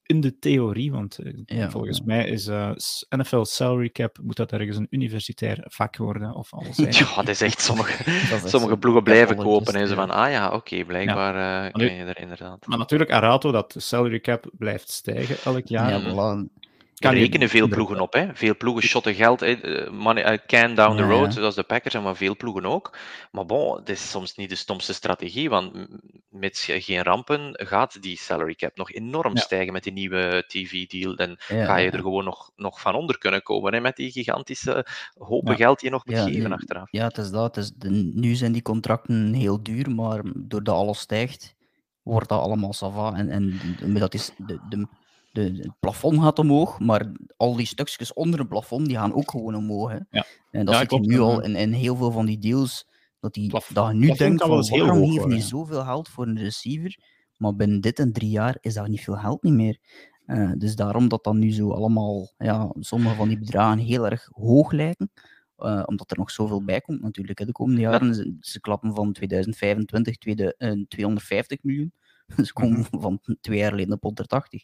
in de theorie, want uh, ja, volgens ja. mij is uh, NFL salary cap, moet dat ergens een universitair vak worden of alles <laughs> zijn. Ja, dat is echt sommige, <laughs> is sommige ploegen blijven kopen en ze van, ah ja, oké, okay, blijkbaar ja. uh, kan je er inderdaad. Maar natuurlijk, Arato, dat salary cap blijft stijgen elk jaar. Ja, voilà kan rekenen veel ploegen op. Hè. Veel ploegen shotten geld. Hè. Money, uh, can down the road, zoals de Packers, maar veel ploegen ook. Maar bon, het is soms niet de stomste strategie, want met geen rampen gaat die salary cap nog enorm ja. stijgen met die nieuwe TV-deal. Dan ga je er gewoon nog, nog van onder kunnen komen hè, met die gigantische hopen geld die je nog moet geven achteraf. Ja, het is dat. Het is de, nu zijn die contracten heel duur, maar doordat alles stijgt, wordt dat allemaal sava. En, en dat is de, de de, het plafond gaat omhoog, maar al die stukjes onder het plafond die gaan ook gewoon omhoog. Hè. Ja. En dat ja, zit je nu al in, in heel veel van die deals, dat, die, Plaf dat je nu denkt van waarom heeft hij zoveel geld voor een receiver, maar binnen dit en drie jaar is dat niet veel geld niet meer. Uh, dus daarom dat dan nu zo allemaal, ja, sommige van die bedragen heel erg hoog lijken, uh, omdat er nog zoveel bij komt natuurlijk. Hè. De komende jaren, ze, ze klappen van 2025 tweede, uh, 250 miljoen. Ze komen mm -hmm. van twee jaar geleden op 180.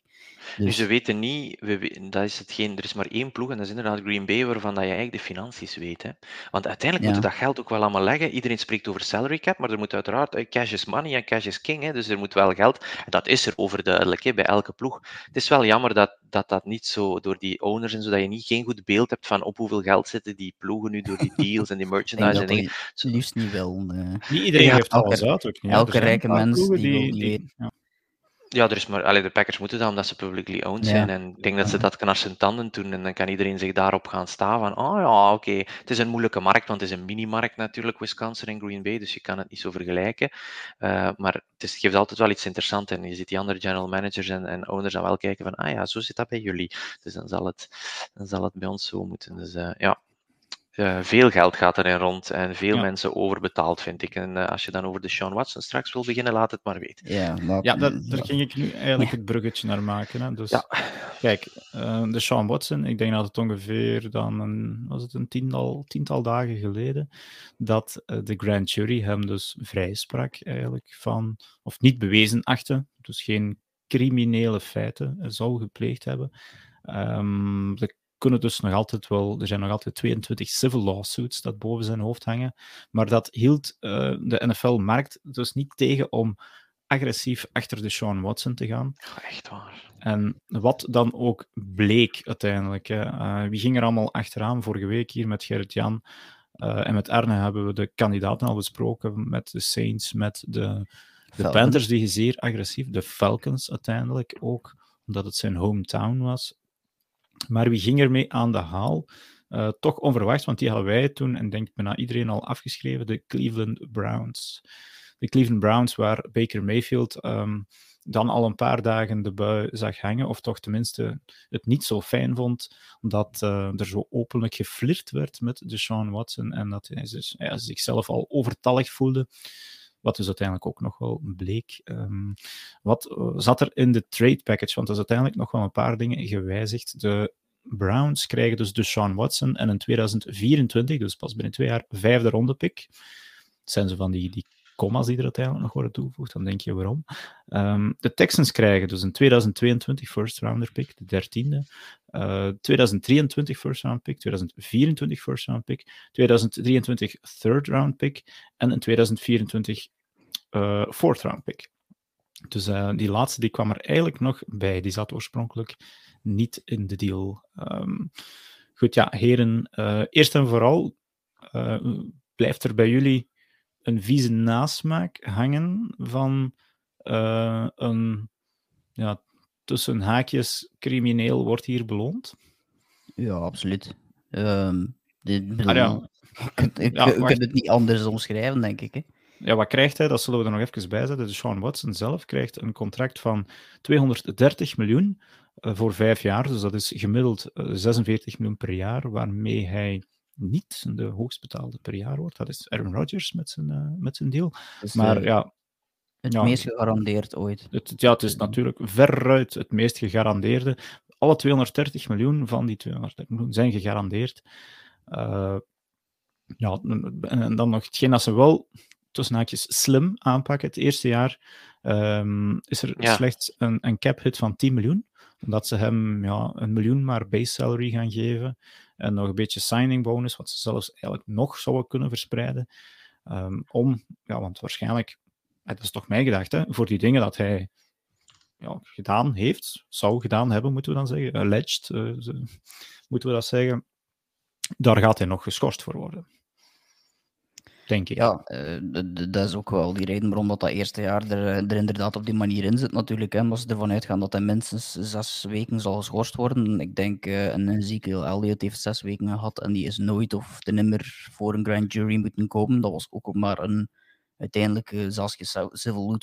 Dus... dus ze weten niet, we, dat is hetgeen, er is maar één ploeg en dat is inderdaad Green Bay, waarvan dat je eigenlijk de financiën weet. Hè. Want uiteindelijk ja. moeten dat geld ook wel allemaal leggen. Iedereen spreekt over salary cap, maar er moet uiteraard, eh, cash is money en cash is king. Hè, dus er moet wel geld. En dat is er overduidelijk hè, bij elke ploeg. Het is wel jammer dat, dat dat niet zo door die owners en zo, dat je niet geen goed beeld hebt van op hoeveel geld zitten die ploegen nu door die <laughs> deals en die merchandise en dingen. Liefst niet wel. Uh... Niet iedereen ja, heeft alles uit ook niet. Elke rijke mens die, die, die, die ja. Er is maar, allee, de Packers moeten dat omdat ze publicly owned zijn. Ja. En ik denk dat ze dat naar zijn tanden doen. En dan kan iedereen zich daarop gaan staan van, oh ja, oké. Okay. Het is een moeilijke markt, want het is een mini-markt natuurlijk, Wisconsin en Green Bay. Dus je kan het niet zo vergelijken. Uh, maar het, is, het, geeft altijd wel iets interessants. En je ziet die andere general managers en, en owners dan wel kijken van, ah ja, zo zit dat bij jullie. Dus dan zal het, dan zal het bij ons zo moeten. Dus uh, ja, uh, veel geld gaat erin rond en veel ja. mensen overbetaald, vind ik. En uh, als je dan over de Sean Watson straks wil beginnen, laat het maar weten. Ja, ja dat, daar ging ik nu eigenlijk het bruggetje naar maken. Hè. Dus, ja. Kijk, uh, de Sean Watson, ik denk dat het ongeveer dan een, was het een tiental, tiental dagen geleden, dat de grand jury hem dus vrijsprak eigenlijk van, of niet bewezen achten, dus geen criminele feiten zou gepleegd hebben. Um, de kunnen dus nog altijd wel, er zijn nog altijd 22 civil lawsuits dat boven zijn hoofd hangen, maar dat hield uh, de NFL-markt dus niet tegen om agressief achter de Sean Watson te gaan. Echt waar. En wat dan ook bleek uiteindelijk. Uh, wie ging er allemaal achteraan? Vorige week hier met Gerrit-Jan uh, en met Arne hebben we de kandidaten al besproken, met de Saints, met de, de Panthers, die zeer agressief, de Falcons uiteindelijk ook, omdat het zijn hometown was. Maar wie ging ermee aan de haal? Uh, toch onverwacht, want die hadden wij toen, en denk bijna iedereen al afgeschreven, de Cleveland Browns. De Cleveland Browns, waar Baker Mayfield um, dan al een paar dagen de bui zag hangen, of toch tenminste het niet zo fijn vond, omdat uh, er zo openlijk geflirt werd met Deshaun Watson en dat hij zichzelf al overtallig voelde. Wat dus uiteindelijk ook nog wel bleek. Um, wat uh, zat er in de trade package? Want er is uiteindelijk nog wel een paar dingen gewijzigd. De Browns krijgen dus Deshaun Watson en in 2024, dus pas binnen twee jaar, vijfde ronde pick. Zijn ze van die, die commas die er uiteindelijk nog worden toegevoegd, dan denk je waarom. Um, de Texans krijgen dus een 2022 first rounder pick, de dertiende. Uh, 2023 first round pick, 2024 first round pick, 2023 third round pick en een 2024 uh, fourth round pick. Dus uh, die laatste die kwam er eigenlijk nog bij. Die zat oorspronkelijk niet in de deal. Um, goed, ja, heren. Eerst en vooral blijft er bij jullie een vieze nasmaak hangen van uh, een ja, tussen haakjes crimineel wordt hier beloond? Ja, absoluut. Um, dit, ah, ja. ik, ik, ja, ik kan het niet anders omschrijven, denk ik. Hè. Ja, wat krijgt hij? Dat zullen we er nog even bij zetten. De Sean Watson zelf krijgt een contract van 230 miljoen uh, voor vijf jaar. Dus dat is gemiddeld uh, 46 miljoen per jaar, waarmee hij niet de hoogst betaalde per jaar wordt. Dat is Aaron Rodgers met zijn, uh, met zijn deal. Dus maar de, ja. Het ja, meest gegarandeerd ooit. Het, ja, het is natuurlijk veruit het meest gegarandeerde. Alle 230 miljoen van die 230 miljoen zijn gegarandeerd. Uh, ja, en, en, dan nog hetgeen dat ze wel tussen haakjes slim aanpakken. Het eerste jaar um, is er ja. slechts een, een cap hit van 10 miljoen. Omdat ze hem ja, een miljoen maar base salary gaan geven. En nog een beetje signing bonus, wat ze zelfs eigenlijk nog zouden kunnen verspreiden. Um, om, ja, want waarschijnlijk, dat is toch mijn gedachte, voor die dingen dat hij ja, gedaan heeft, zou gedaan hebben, moeten we dan zeggen, alleged, uh, moeten we dat zeggen, daar gaat hij nog geschorst voor worden denk ik. Ja, uh, dat is ook wel die reden waarom dat, dat eerste jaar er, eh, er inderdaad op die manier in zit natuurlijk. Hè, als ze ervan uitgaan dat hij minstens zes weken zal geschorst worden. Ik denk, uh, een Ezekiel Elliott heeft zes weken gehad en die is nooit of te nimmer voor een grand jury moeten komen. Dat was ook maar een uiteindelijk zelfs civil,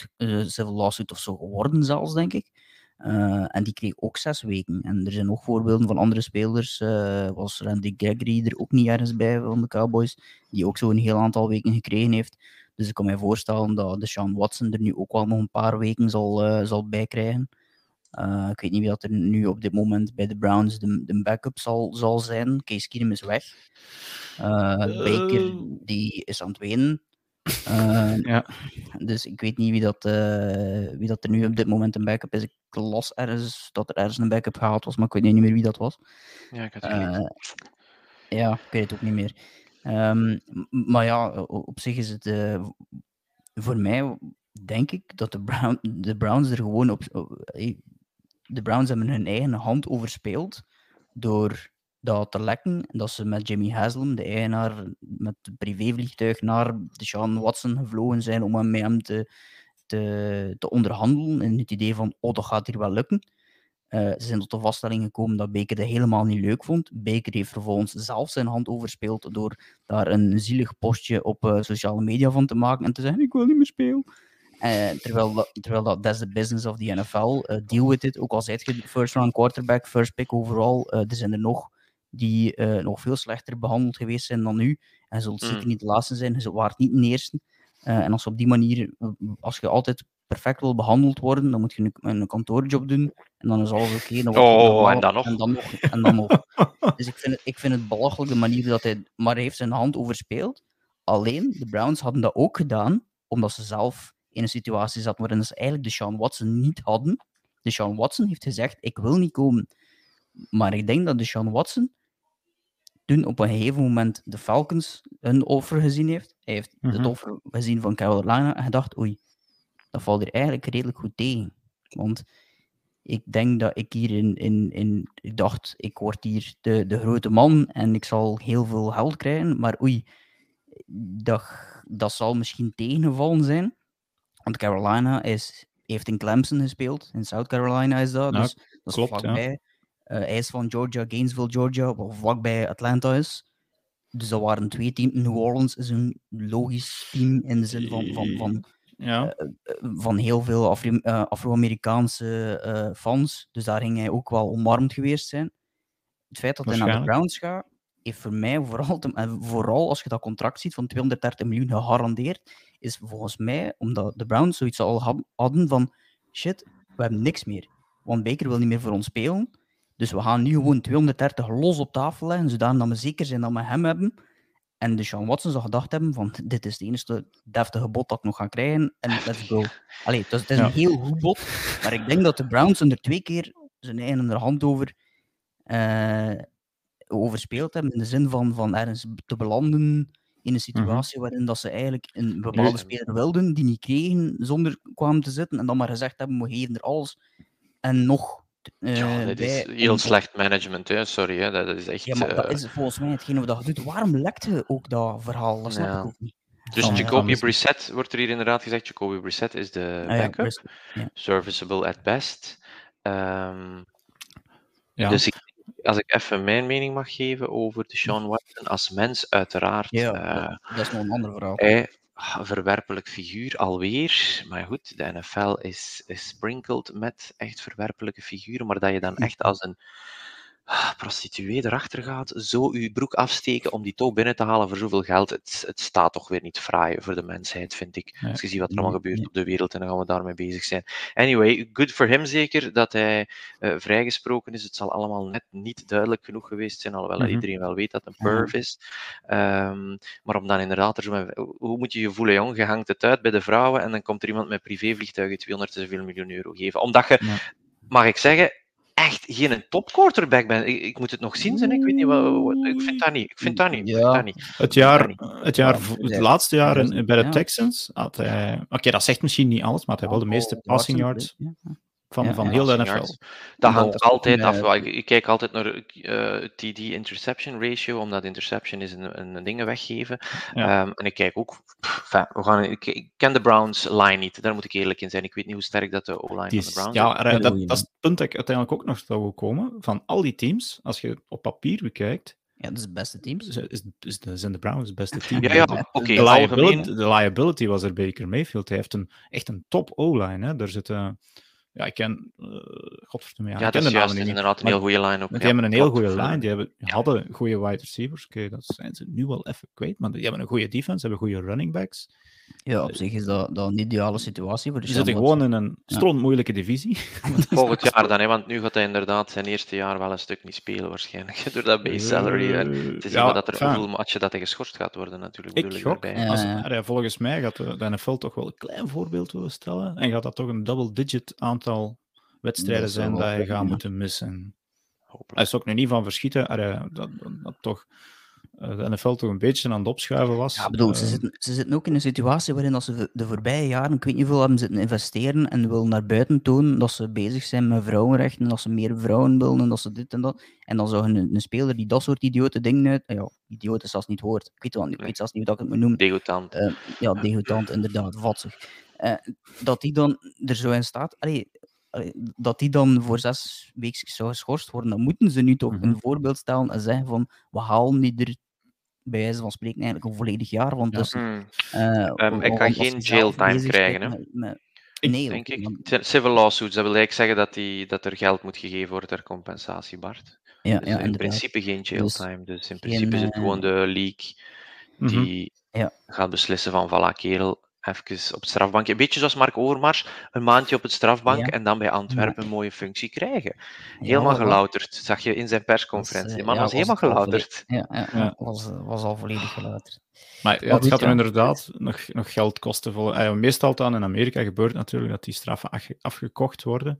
civil lawsuit of zo geworden zelfs, denk ik. Uh, en die kreeg ook zes weken. En er zijn ook voorbeelden van andere spelers, uh, was Randy Gregory er ook niet ergens bij van de Cowboys, die ook zo een heel aantal weken gekregen heeft. Dus ik kan mij voorstellen dat de Sean Watson er nu ook wel nog een paar weken zal, uh, zal bij krijgen. ik weet niet wie dat er nu op dit moment bij de Browns de, de backup zal, zal zijn. Case Keenum is weg. Baker die is aan het wenen. Uh, ja. Dus ik weet niet wie dat, uh, wie dat er nu op dit moment een backup is. Ik las ergens dat er ergens een backup gehaald was, maar ik weet niet meer wie dat was. Ja, ik, het uh, ja, ik weet het ook niet meer. Um, maar ja, op zich is het voor mij, denk ik, dat de, Brown, de Browns er gewoon op. De Browns hebben hun eigen hand overspeeld door dat te lekken. Dat ze met Jimmy Haslam, de eigenaar, met het privévliegtuig naar Sean Watson gevlogen zijn om met hem te, te, te onderhandelen. En het idee van, oh, dat gaat hier wel lukken. Uh, ze zijn tot de vaststelling gekomen dat Baker dat helemaal niet leuk vond. Baker heeft vervolgens zelf zijn hand overspeeld door daar een zielig postje op uh, sociale media van te maken en te zeggen: Ik wil niet meer spelen. Uh, terwijl, dat, terwijl dat, the business of the NFL. deal with it. Ook al zijt je first round quarterback, first pick overall, er zijn er nog die uh, nog veel slechter behandeld geweest zijn dan nu. En zullen mm. zeker niet de laatste zijn, ze waren niet de eerste. Uh, en als je op die manier, als je altijd perfect wil behandeld worden, dan moet je een, een kantoorjob doen. En dan is alles oké. Okay, oh, en dan nog. En dan nog. En dan nog. dus ik vind, het, ik vind het belachelijk de manier dat hij... Maar hij heeft zijn hand overspeeld. Alleen, de Browns hadden dat ook gedaan, omdat ze zelf in een situatie zaten waarin ze eigenlijk de Sean Watson niet hadden. De Sean Watson heeft gezegd, ik wil niet komen Maar ik denk dat de Sean Watson toen op een gegeven moment de Falcons een offer gezien heeft. Hij heeft het Mhm. offer gezien van Carolina en gedacht, oei, dat valt hier eigenlijk redelijk goed tegen. Want ik denk dat ik hier in, in, in ik dacht, ik word hier de, de grote man en ik zal heel veel geld krijgen, maar oei, dat, dat zal misschien tegengevallen zijn. Want Carolina is, heeft in Clemson gespeeld, in South Carolina is dat, Ja, dus dat is klopt, ja. vlakbij. Eh, hij is van Georgia, Gainesville, Georgia, wat vlakbij Atlanta is. Dus dat waren twee teams. New Orleans is een logisch team in de zin van, van, van, Ja, eh, van heel veel Afri- eh, Afro-Amerikaanse eh, fans. Dus daar ging hij ook wel omarmd geweest zijn. Het feit dat hij naar de. Browns gaat, heeft voor mij vooral, te- en vooral als je dat contract ziet van 230 miljoen gegarandeerd, is volgens mij omdat de Browns zoiets al had- hadden van shit, we hebben niks meer. Want Baker wil niet meer voor ons spelen. Dus we gaan nu gewoon 230 los op tafel leggen, zodat we zeker zijn dat we hem hebben. En de Sean Watson zou gedacht hebben van <laughs> dit is het enige deftige bod dat ik nog ga krijgen en let's go. <laughs> Allee, het is, het is Ja. een heel goed bod, maar ik denk dat de Browns er twee keer zijn eigen hand over, eh over speeld hebben, in de zin van, van ergens te belanden in een situatie waarin dat ze eigenlijk een bepaalde speler wilden, die niet kregen zonder kwamen te zitten, en dan maar gezegd hebben, we geven er alles en nog eh, Ja, dat is heel slecht management, hè. sorry. Hè. Dat is echt... Ja, maar dat eh, is volgens mij hetgene wat je doet. Waarom lekt je ook dat verhaal? Dat snap Ja. ik ook niet. Dus Jacoby Brissett wordt er hier inderdaad gezegd. Jacoby Brissett is de Ah backup. Ja. Serviceable at best. Ehm, ja. Dus ik, als ik even mijn mening mag geven over de Sean Watson als mens, uiteraard. Ja, eh, dat is nog een ander verhaal. hij, verwerpelijk figuur alweer. Maar goed, de NFL is, is sprinkled met echt verwerpelijke figuren. Maar dat je dan echt als een ah, prostituee erachter gaat, zo je broek afsteken om die toch binnen te halen voor zoveel geld. Het, het staat toch weer niet fraai voor de mensheid, vind ik. Ja. Als je ziet wat er allemaal gebeurt op de wereld en dan gaan we daarmee bezig zijn. Anyway, good voor hem zeker dat hij eh, vrijgesproken is. Het zal allemaal net niet duidelijk genoeg geweest zijn, alhoewel Mhm. iedereen wel weet dat het een Ja. perv is. Ehm, maar om dan inderdaad, er zo met- hoe moet je je voelen, jong? Je hangt het uit bij de vrouwen en dan komt er iemand met privévliegtuigen 200 zoveel miljoen euro geven. Omdat je, Ja. mag ik zeggen, echt geen topquarterback bent. Ik, ik moet het nog zien, zijn. ik weet niet wat, wat- ik vind dat niet. Ik vind dat niet. Ik vind Ja. dat niet. Het, jaar, het, jaar, Ja, ja. het laatste jaar in- bij de Ja. Texans had hij... Oké, dat zegt misschien niet alles, maar had hij wel de meeste passing yards ja. Van, Ja, van ja. heel de NFL. Dat hangt altijd af. eh, Ik, ik kijk altijd naar eh, TD-interception ratio, omdat interception is een, een, een dingen weggeven. Ja. Ehm, en ik kijk ook, pff, we gaan, ik, ik ken de Browns line niet, daar moet ik eerlijk in zijn. Ik weet niet hoe sterk dat de O-line van de Browns ja, is. er- Heel dat, dat is het punt dat ik uiteindelijk ook nog zou komen. Van al die teams, als je op papier bekijkt, Ja, dat is het beste teams. is, is, is de, zijn de Browns het beste team. <laughs> Ja, ja, De- oké, de, algemeen. liability, de liability was er Baker Mayfield. Hij heeft een, echt een top O-line. Hè. Er zitten... Ja, ik ken... eh godverdomme, ja, Ja, ik dat ken is juist niet. inderdaad een heel goede line ook. Die ja, hebben een heel goede line. Die hebben, hadden goede wide receivers. Oké, dat zijn ze nu wel even kwijt. Maar die hebben een goede defense, hebben goede running backs. Ja, op zich is dat, dat een ideale situatie voor de zitten Sean gewoon in een strontmoeilijke divisie. <laughs> Volgend jaar dan, hè, want nu gaat hij inderdaad zijn eerste jaar wel een stuk niet spelen waarschijnlijk. <laughs> Door dat base salary. En Eh, te zien ja, dat er, enfin, hoeveel matchen dat hij geschorst gaat worden natuurlijk. Ik bedoel ik gok, daarbij. Ja, als, ja. allee, volgens mij gaat de, NFL toch wel een klein voorbeeld willen stellen. En gaat dat toch een double-digit aantal wedstrijden zijn dat je kunnen, gaat moeten missen. Hij Hopelijk. is ook nu niet van verschieten. allee, dat, dat, dat toch de NFL toch een beetje aan het opschuiven was. Ja, bedoel, ze, Eh, zitten, ze zitten ook in een situatie waarin dat ze de- voorbije jaren, ik weet niet hoeveel, hebben zitten investeren en willen naar buiten tonen dat ze bezig zijn met vrouwenrechten, en dat ze meer vrouwen willen en dat ze dit en dat. En dan zou een, een speler die dat soort idiote dingen uit... Ja, idioot is zelfs niet het woord. Ik weet, wel, niet- ik weet zelfs niet hoe dat ik het moet noemen. Degoutant. Eh, ja, degoutant, inderdaad, vatzig. Eh, dat die dan er zo in staat, allee, dat die dan voor zes weken zou geschorst worden, dan moeten ze nu toch Mhm. een voorbeeld stellen en zeggen van, we halen die er bij wijze van spreken eigenlijk een volledig jaar van Ja. tussen. Hmm. Eh, Ehm, om- kan geen jailtime krijgen, zijn hè? met- met- Ik nee, Denk ik. Civil lawsuits, dat wil eigenlijk zeggen dat, die, dat er geld moet gegeven worden ter compensatie, Bart. Ja, Dus ja, in inderdaad. principe geen jailtime. Dus, in geen, principe is het eh, gewoon de league mhm. die Ja. gaat beslissen van, voilà, kerel, even op het strafbankje. Een beetje zoals Mark Overmars, een maandje op het strafbank Ja. en dan bij Antwerpen een mooie functie krijgen. Ja, Helemaal voilà. gelouterd, zag je in zijn persconferentie. Eh, man ja, was helemaal gelouterd. Ja, ja, Ja. Was, was al volledig geluid. Maar ja, het gaat er ja. inderdaad nog, nog geld kosten. Voor, eh, meestal dan in Amerika gebeurt natuurlijk dat die straffen afge- afgekocht worden.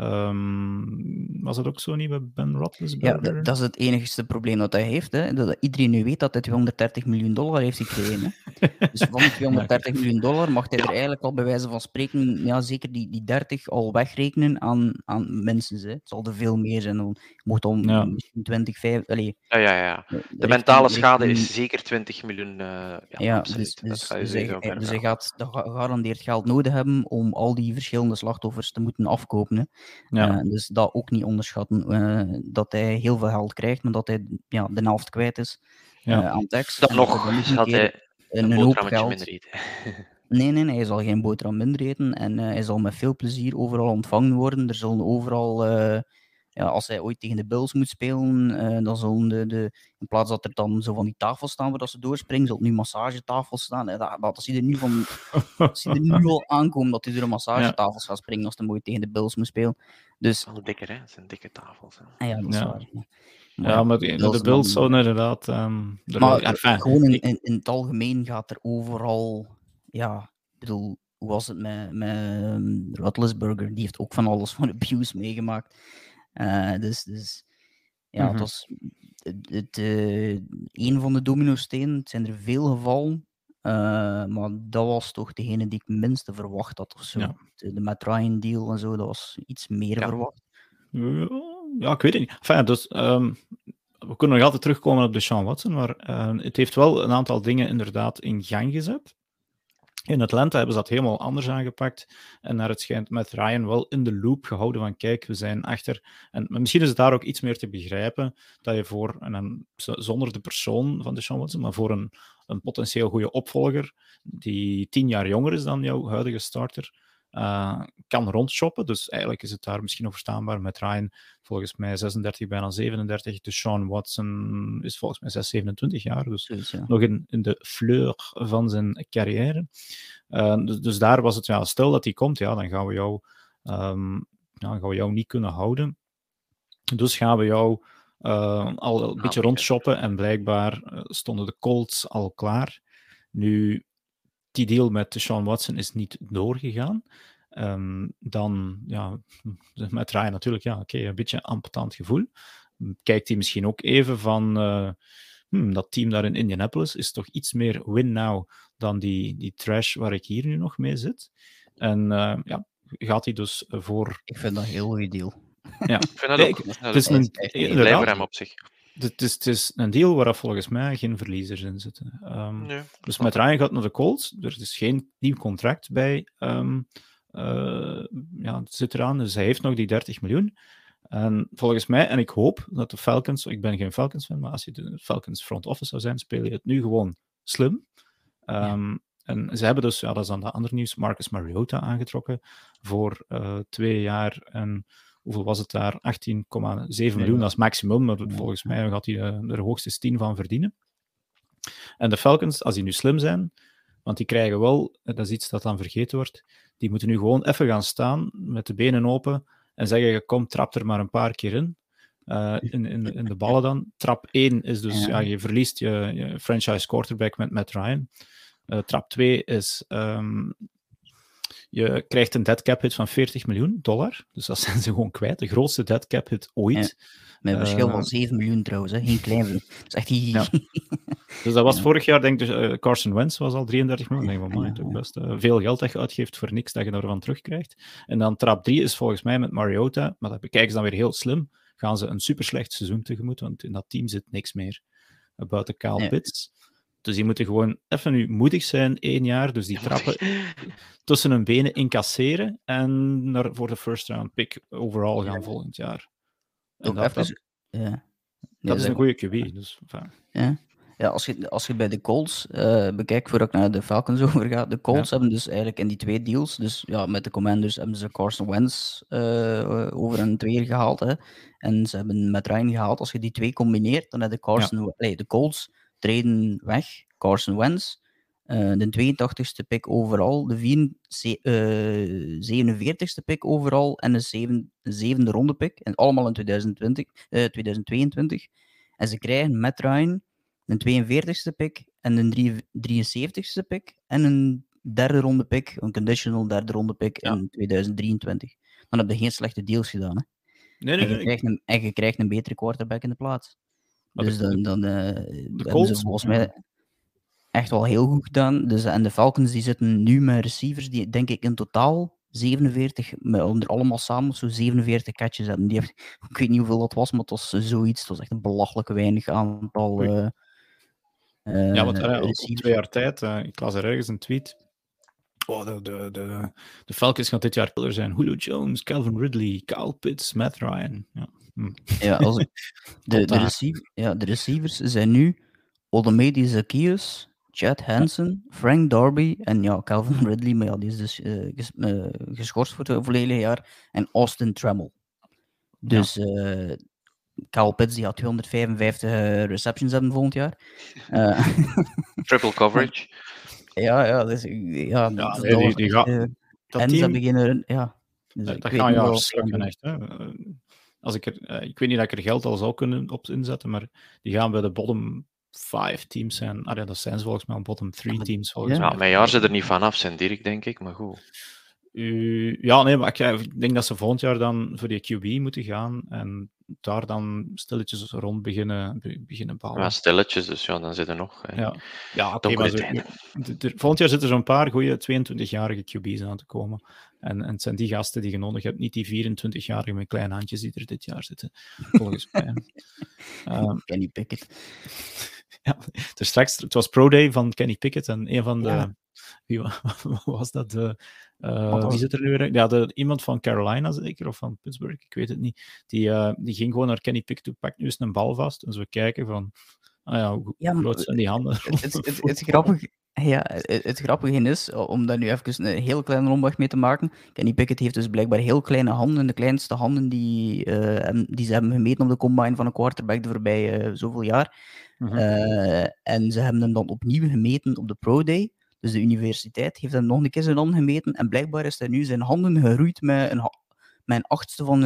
Um, was dat ook zo niet bij Ben Roethlisberger? Ja, dat is het enigste probleem dat hij heeft. Hè. Dat iedereen nu weet dat hij 230 miljoen dollar heeft gekregen. Hè. <laughs> dus van 230 miljoen dollar mag hij er eigenlijk al bij wijze van spreken, ja, zeker die, die 30 al wegrekenen aan, aan mensen. Hè. Het zal er veel meer zijn. Je moet dan ja. misschien 20, 5... Allez, ja, ja, ja. De mentale schade is zeker 20 miljoen. Uh, ja, ja dus, dus, dus, hij, dus hij gaat gegarandeerd geld nodig hebben om al die verschillende slachtoffers te moeten afkopen. Hè. Ja. Uh, dus dat ook niet onderschatten. Uh, dat hij heel veel geld krijgt, maar dat hij ja, de helft kwijt is ja. aan tekst. Dan nog had hij een, een hoop geld. minder eten. <laughs> Nee, nee, nee, hij zal geen boterham minder eten en uh, hij zal met veel plezier overal ontvangen worden. Er zullen overal ja, als hij ooit tegen de Bills moet spelen, uh, dan zullen de, de, in plaats dat er dan zo van die tafels staan waar dat ze doorspringen, zullen nu massagetafels staan. dat, dat, dat zie je er nu, van, zie er nu <laughs> al aankomen dat hij door een massagetafels gaat springen als hij ooit tegen de Bills moet spelen. Dus, dat dikker, hè? Dat zijn dikke tafels. Hè? Ah, ja, dat is ja. waar. Maar, ja, maar de, de Bills zouden inderdaad... Um, maar enfin, gewoon in, in, in, het algemeen gaat er overal... Ja, ik bedoel, hoe was het met, met um, Die heeft ook van alles van abuse meegemaakt. Uh, dus, dus ja, mm -hmm. het was het, het uh, een van de domino-stenen. Het zijn er veel gevallen. Uh, maar dat was toch degene die ik minste verwacht had of zo. Ja. De, de Matt Ryan deal en zo, dat was iets meer ja. verwacht. Ja, ik weet het niet. Enfin, dus, um, we kunnen nog altijd terugkomen op de Sean Watson, maar het heeft wel een aantal dingen inderdaad in gang gezet. In Atlanta hebben ze dat helemaal anders aangepakt. En naar het schijnt met Ryan wel in de loop gehouden van kijk, we zijn achter. En misschien is het daar ook iets meer te begrijpen dat je voor, en zonder de persoon van de Watson, maar voor een, een potentieel goede opvolger, die tien jaar jonger is dan jouw huidige starter, uh, kan rondshoppen. Dus eigenlijk is het daar misschien nog verstaanbaar met Ryan volgens mij 36, bijna 37. Dus Sean Watson is volgens mij 6, 27 jaar. Dus nog in, in de fleur van zijn carrière. Uh, dus, dus, daar was het, ja, stel dat hij komt, ja, dan gaan we jou, um, ja, gaan we jou niet kunnen houden. Dus gaan we jou uh, al een beetje rondshoppen en blijkbaar stonden de Colts al klaar. Nu, die deal met Sean Watson is niet doorgegaan. Um, dan, ja, <laughs> met Ryan natuurlijk, ja, oké, okay, een beetje een amputant gevoel. Kijkt hij misschien ook even van, uh, hmm, dat team daar in Indianapolis is toch iets meer win now dan die, die trash waar ik hier nu nog mee zit. En uh, ja, gaat hij dus voor... Ik vind dat een heel goede deal. Ja, ik vind dat ook. Het is een, inderdaad, hem op zich. Het is, het is een deal waar volgens mij geen verliezers in zitten. Um, nee, dus met Ryan gaat naar de Colts. Er is geen nieuw contract bij. Um, uh, ja, het zit eraan. Dus hij heeft nog die 30 miljoen. En volgens mij, en ik hoop dat de Falcons, ik ben geen Falcons fan, maar als je de Falcons front office zou zijn, speel je het nu gewoon slim. Um, ja. En ze hebben dus, ja, dat is dan de andere nieuws, Marcus Mariota aangetrokken voor uh, twee jaar en hoeveel was het daar? 18,7 miljoen als maximum, maar volgens mij gaat hij er de hoogste 10 van verdienen. En de Falcons, als die nu slim zijn, want die krijgen wel, dat is iets dat dan vergeten wordt, die moeten nu gewoon even gaan staan met de benen open en zeggen: Kom, trap er maar een paar keer in. Uh, in, in, in, de ballen dan. Trap 1 is dus, ja. ja je verliest je, je, franchise quarterback met Matt Ryan. Uh, trap 2 is um, je krijgt een dead cap hit van 40 miljoen dollar. Dus dat <laughs> zijn ze gewoon kwijt. De grootste dead cap hit ooit. met een verschil van 7 eh, miljoen trouwens. Hè. Geen klein. Dat is echt ja. <laughs> Dus dat was vorig jaar, denk ik, uh, Carson Wentz was al 33 miljoen. Ik denk van, man, toch best uh, veel geld dat je uitgeeft voor niks dat je daarvan terugkrijgt. En dan trap 3 is volgens mij met Mariota, maar dat bekijken ze dan weer heel slim, gaan ze een super slecht seizoen tegemoet, want in dat team zit niks meer. Buiten Kyle Pitts. Dus die moeten gewoon even nu moedig zijn, één jaar. Dus die trappen <laughs> tussen hun benen incasseren en naar, voor de first round pick overal gaan volgend jaar. En dat, dat, ja. dat is een goede QB. Dus, ja. Ja, als je, als je bij de Colts uh, bekijkt, voordat ik naar de Falcons <laughs> overga, de Colts hebben dus eigenlijk in die twee deals, dus ja, met de Commanders hebben ze Carson Wentz uh, over een tweeër gehaald, hè, en ze hebben met Ryan gehaald. Als je die twee combineert, dan heb je Carson, ja. nee, de Colts treden weg Carson Wentz, uh, de 82ste pick overal, de 47ste pick overal en de zeven, zevende ronde pick. En allemaal in 2020, uh, 2022. En ze krijgen Matt Ryan, een 42ste pick en een 73ste pick en een derde ronde pick, een conditional derde ronde pick ja. in 2023. dan heb je geen slechte deals gedaan. Hè? Nee, nee, en, je krijgt een, en je krijgt een betere quarterback in de plaats. Dus de, dan, dan uh, de hebben ze volgens mij echt wel heel goed gedaan. Dus, en de Falcons die zitten nu met receivers die denk ik in totaal 47, onder allemaal samen zo 47 catches hebben. Die heeft, <laughs> ik weet niet hoeveel dat was, maar het was zoiets. Het was echt een belachelijk weinig aantal. Uh, uh, ja, want uh, twee jaar tijd, ik las er ergens een tweet. Oh, de, de, de, de Falcons gaan dit jaar killer zijn. Julio Jones, Calvin Ridley, Kyle Pitts, Matt Ryan. Ja. Ja, als ik, <laughs> de, de, receiver, ja, de receivers zijn nu Olamedi Zacchaeus, Chad Hansen, Frank Darby en ja, Calvin <laughs> Ridley, maar ja, die is dus uh, ges, uh, geschorst voor het volledige jaar. En Austin Tremmel. Dus ja. uh, Kyle Pitts die had 255 receptions hebben volgend jaar. <laughs> Triple coverage. ja, ja, dus, ja, ja nee, die, die gaat. en team, ze beginnen, ja. Dus dat gaat ja slukken, echt. Hè. Als ik, er, ik weet niet dat ik er geld al zou kunnen op inzetten, maar die gaan bij de bottom five teams zijn. Ah, ja, dat zijn ze volgens mij bottom three teams. Volgens ja, mijn jaar ze er niet vanaf zijn, Dirk, denk ik, maar goed. Uh, ja, nee, maar ik, ik, denk dat ze volgend jaar dan voor die QB moeten gaan en daar dan stilletjes rond beginnen, beginnen bouwen. Ja, stilletjes, dus ja, dan zitten er nog. Hè. Ja, ja okay, maar zo, volgend jaar zitten er zo'n paar goede 22-jarige QB's aan te komen. En, en het zijn die gasten die je nodig hebt, niet die 24-jarigen met kleine handjes die er dit jaar zitten, volgens mij. um, <laughs> Kenny Pickett. <laughs> ja, dus straks, het was Pro Day van Kenny Pickett en een van de. Ja. Wie <laughs> was dat? De, uh, wie zit er nu weer? Ja, de, iemand van Carolina zeker, of van Pittsburgh, ik weet het niet. Die, uh, die ging gewoon naar Kenny Pickett toe, pakt nu eens een bal vast en zo kijken van. Ah ja, hoe ja, groot zijn die handen? Het, het, het, het <laughs> grappige, ja, het, het, grappige is, om daar nu even een heel kleine omweg mee te maken, Kenny Pickett heeft dus blijkbaar heel kleine handen, de kleinste handen die, uh, die ze hebben gemeten op de combine van een quarterback de voorbije uh, zoveel jaar. Uh, en ze hebben hem dan opnieuw gemeten op de Pro Day. Dus de universiteit heeft hem nog een keer zijn handen gemeten en blijkbaar is hij nu zijn handen geroeid met een, met een achtste van,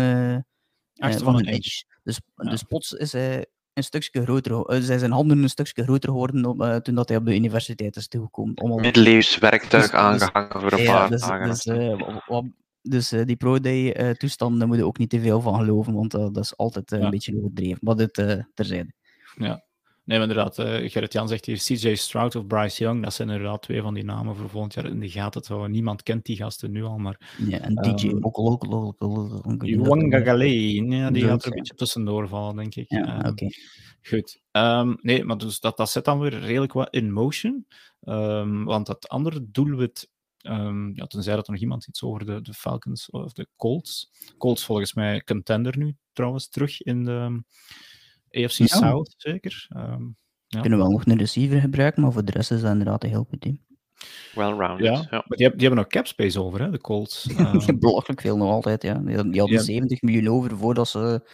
achtste van, een edge. Dus, ja. dus plots is hij een stukje groter, uh, zijn zijn handen een stukje groter geworden op, uh, toen dat hij op de universiteit is toegekomen. Allemaal... Middeleeuws werktuig dus, aangehangen dus, voor een ja, paar dus, dagen. Dus, uh, dus die Pro-Day toestanden, daar moet je ook niet te veel van geloven, want dat is altijd ja. een beetje overdreven. Maar dit terzijde. Ja. Nee, maar inderdaad, uh, Gerrit-Jan zegt hier CJ Stroud of Bryce Young. Dat zijn inderdaad twee van die namen voor volgend jaar in de gaten. Zo, niemand kent die gasten nu al, maar... Ja, en DJ um, Gale, ja, die gaat er een beetje tussendoor vallen, denk ik. Ja, um, oké. Goed. Um, nee, maar dus dat, dat zet dan weer redelijk wat in motion. Um, want dat andere doelwit, um, ja, tenzij dat er nog iemand iets over de, de Falcons of de Colts. Colts volgens mij contender nu trouwens terug in de AFC ja. South, zeker. ja. Kunnen wel nog een receiver gebruiken, maar voor de rest is dat inderdaad een heel goed team. Well-rounded. Ja, ja, maar die hebben, die hebben nog cap space over, hè, de Colts. <laughs> Uh, Belachelijk veel nog altijd, ja. Die, die hadden ja. 70 miljoen over voordat ze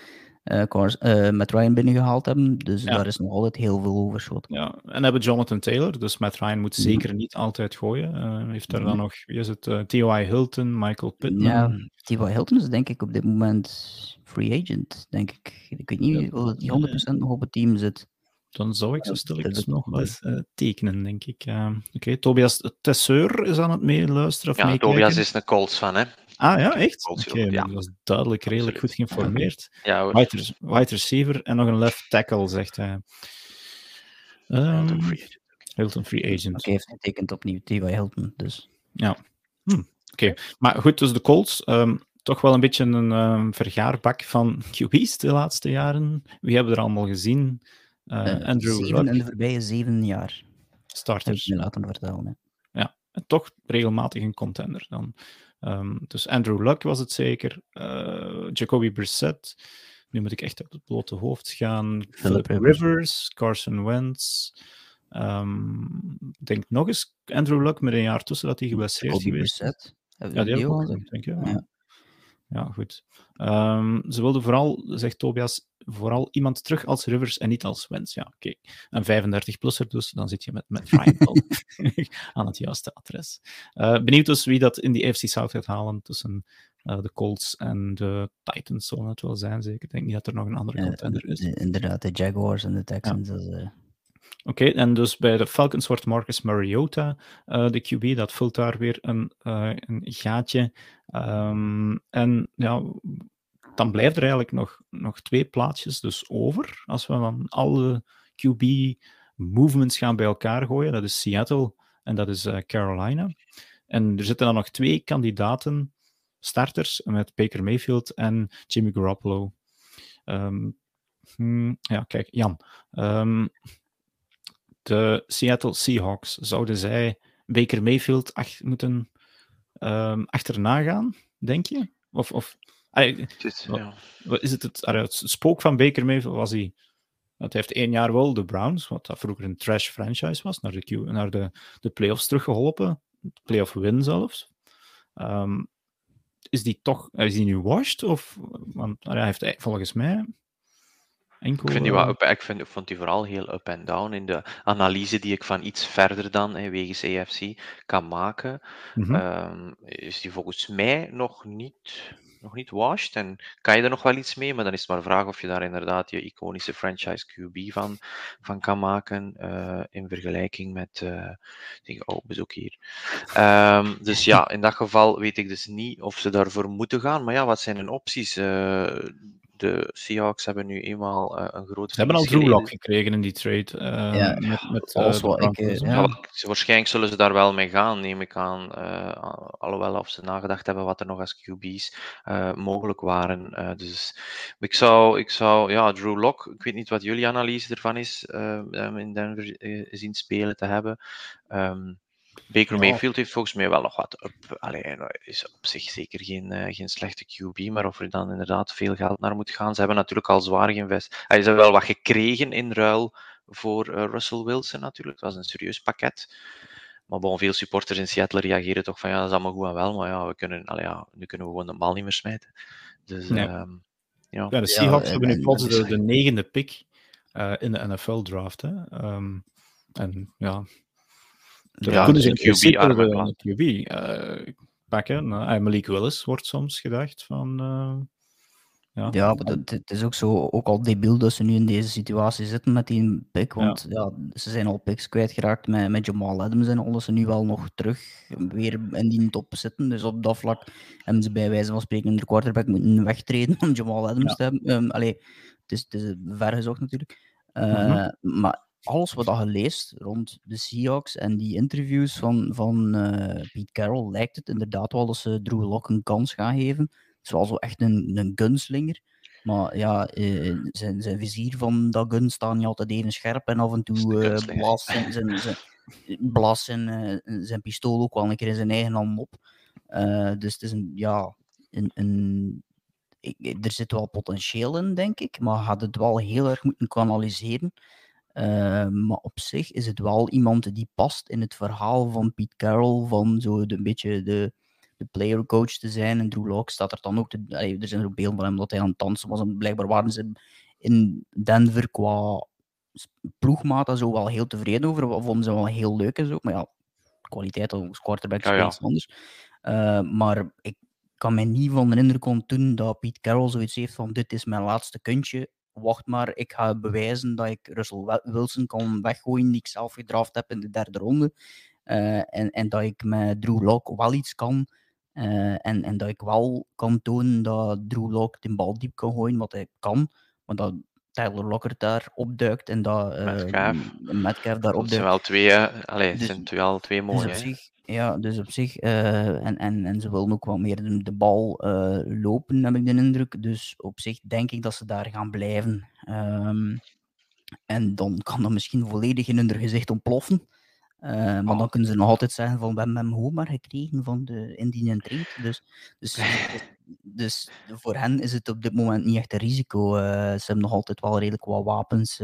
uh, uh, met Ryan binnengehaald hebben. Dus ja. daar is nog altijd heel veel overschot. Ja, en hebben Jonathan Taylor, dus Matt Ryan moet mm. zeker niet altijd gooien. Uh, heeft daar mm. dan nog, wie is het, T.Y. Hilton, Michael Pittman? Ja, T.Y. Hilton is denk ik op dit moment free agent, denk ik. Ik weet niet ja. of hij 100% nog op het team zit. Dan zou ik zo stilletjes nog eens tekenen, denk ik. Oké, okay. Tobias Tesseur is aan het meeluisteren of Ja, meekijken. Tobias is een Colts fan, hè. Ah ja, echt? Oké, okay, ja. dat is duidelijk redelijk goed geïnformeerd. Ja, wide, wide, receiver en nog een left tackle, zegt hij. Um, Hilton Free Agent. Oké, okay, heeft getekend opnieuw T.Y. Hilton, dus. Ja. Hm, Oké, okay. maar goed, dus de Colts, um, toch wel een beetje een um, vergaarbak van <laughs> QB's de laatste jaren. Wie hebben we er allemaal gezien? Uh, uh, Andrew zeven Luck. in de voorbije zeven jaar. Starters. Heb je laten vertellen. Hè. Ja, en toch regelmatig een contender dan. Um, dus Andrew Luck was het zeker. Uh, Jacoby Brissett. Nu moet ik echt op het blote hoofd gaan. Philip Rivers, Carson Wentz. Um, denk nog eens Andrew Luck met een jaar tussen dat hij geblesseerd is geweest. Brissett. Ja, die ook, denk ik. Ja. ja. Goed. Um, ze wilden vooral, zegt Tobias, vooral iemand terug als Rivers en niet als Wens. Ja, oké. Okay. Een 35-plusser dus, dan zit je met, met Ryan <laughs> aan het juiste adres. Uh, benieuwd dus wie dat in die AFC South gaat halen tussen uh, de Colts en de Titans, zal het wel zijn zeker. Ik denk niet dat er nog een andere contender is. De, inderdaad, de Jaguars en de Texans. Ja. Dus, uh... Oké, en dus bij de Falcons wordt Marcus Mariota uh, de QB. Dat vult daar weer een, uh, een gaatje. Um, en ja, dan blijft er eigenlijk nog, nog twee plaatsjes dus over. Als we dan alle QB-movements gaan bij elkaar gooien. Dat is Seattle en dat is uh, Carolina. En er zitten dan nog twee kandidaten, starters, met Baker Mayfield en Jimmy Garoppolo. Um, hmm, ja, kijk, Jan. Um, de Seattle Seahawks, zouden zij Baker Mayfield ach moeten um, achterna gaan, denk je? Of, of allee, is, ja. is het het, allee, het spook van Baker Mayfield? Was hij, want hij heeft één jaar wel de Browns, wat dat vroeger een trash franchise was, naar de, naar de, de playoffs teruggeholpen, playoff win zelfs. Um, is die toch, is die nu washed? Of, want hij heeft volgens mij ik, vind die wel ik vind, vond die vooral heel up en down in de analyse die ik van iets verder dan, hè, wegens EFC, kan maken. Mm -hmm. is die volgens mij nog niet, nog niet washed. En kan je er nog wel iets mee, maar dan is het maar vraag of je daar inderdaad je iconische franchise QB van, van kan maken. Uh, in vergelijking met. Uh, denk, oh, bezoek hier. Um, dus ja, in dat geval weet ik dus niet of ze daarvoor moeten gaan. Maar ja, wat zijn hun opties? Uh, de Seahawks hebben nu eenmaal uh, een groot. Ze hebben al Drew Lock gekregen in die trade. Uh, ja, met, met uh, ik, eh, ja. Waarschijnlijk zullen ze daar wel mee gaan, neem ik aan. alhoewel of ze nagedacht hebben wat er nog als QB's mogelijk waren. dus ik zou, ik zou, ja, Drew Lock, ik weet niet wat jullie analyse ervan is, in Denver zien spelen te hebben. Um, Baker Mayfield heeft volgens mij wel nog wat up. Allee, is op zich zeker geen, uh, geen slechte QB, maar of er dan inderdaad veel geld naar moet gaan. Ze hebben natuurlijk al zwaar geïnvesteerd. Ze hebben wel wat gekregen in ruil voor uh, Russell Wilson natuurlijk. Dat was een serieus pakket. Maar bon, veel supporters in Seattle reageren toch van ja, dat is allemaal goed en wel, maar ja, we kunnen, allee, ja nu kunnen we gewoon de bal niet meer smijten. Dus, nee. uh, ja. ja. de Seahawks ja, hebben nu plots de, de, negende pick uh, in de NFL-draft. Um, en ja, ja, kunnen ze een QB, een QB uh, pakken. Uh, Malik Willis wordt soms gedacht van... Uh, ja, ja maar het, het, is ook zo, ook al debiel dat ze nu in deze situatie zitten met die pick, want ja. ja ze zijn al picks kwijtgeraakt met, met Jamal Adams en al, ze nu wel nog terug weer in die top zitten. Dus op dat vlak hebben ze bij wijze van spreken de quarterback moeten wegtreden om Jamal Adams ja. te hebben. Um, allee, het is, het is ver gezocht natuurlijk. Uh, mm -hmm. Maar alles wat je leest rond de Seahawks en die interviews van, van uh, Pete Carroll, lijkt het inderdaad wel dat ze Drew Lock een kans gaan geven. Het is wel zo echt een, een gunslinger. Maar ja, uh, zijn, zijn vizier van dat gun staat niet altijd even scherp en af en toe uh, blaast zijn, zijn, zijn, blaast zijn, zijn pistool ook wel een keer in zijn eigen hand op. dus het is een, ja, een, een er zit wel potentieel in, denk ik, maar had het wel heel erg moeten kanaliseren. Uh, maar op zich is het wel iemand die past in het verhaal van Pete Carroll, van zo de, een beetje de, de player coach te zijn. En Drew Lock staat er dan ook, te, er zijn ook beelden van hem dat hij aan het dansen was. En blijkbaar waren ze in Denver qua ploegmaat zo wel heel tevreden over. Vonden ze wel heel leuk en zo. Maar ja, kwaliteit als quarterback is ja, iets anders. Uh, maar ik kan mij niet van de indruk ontdoen dat Pete Carroll zoiets heeft van dit is mijn laatste kuntje wacht maar, ik ga bewijzen dat ik Russell Wilson kan weggooien, die ik zelf gedraft heb in de derde ronde. Uh, en, en dat ik met Drew Lock wel iets kan. Uh, en, en dat ik wel kan tonen dat Drew Lock de bal diep kan gooien, wat hij kan. Maar dat Tyler Locker daar opduikt en dat uh, Metcalf. Metcalf daar opduikt. Het zijn wel twee, allee, dus, zijn wel twee mooie. Dus ja, dus op zich. Uh, en, en, en ze willen ook wat meer de, de bal uh, lopen, heb ik de indruk. Dus op zich denk ik dat ze daar gaan blijven. Um, en dan kan dat misschien volledig in hun gezicht ontploffen. Uh, maar oh. dan kunnen ze nog altijd zeggen van we hebben hem gewoon maar gekregen van de Indian Trade. Dus, dus, dus, voor hen is het op dit moment niet echt een risico. ze hebben nog altijd wel redelijk wat wapens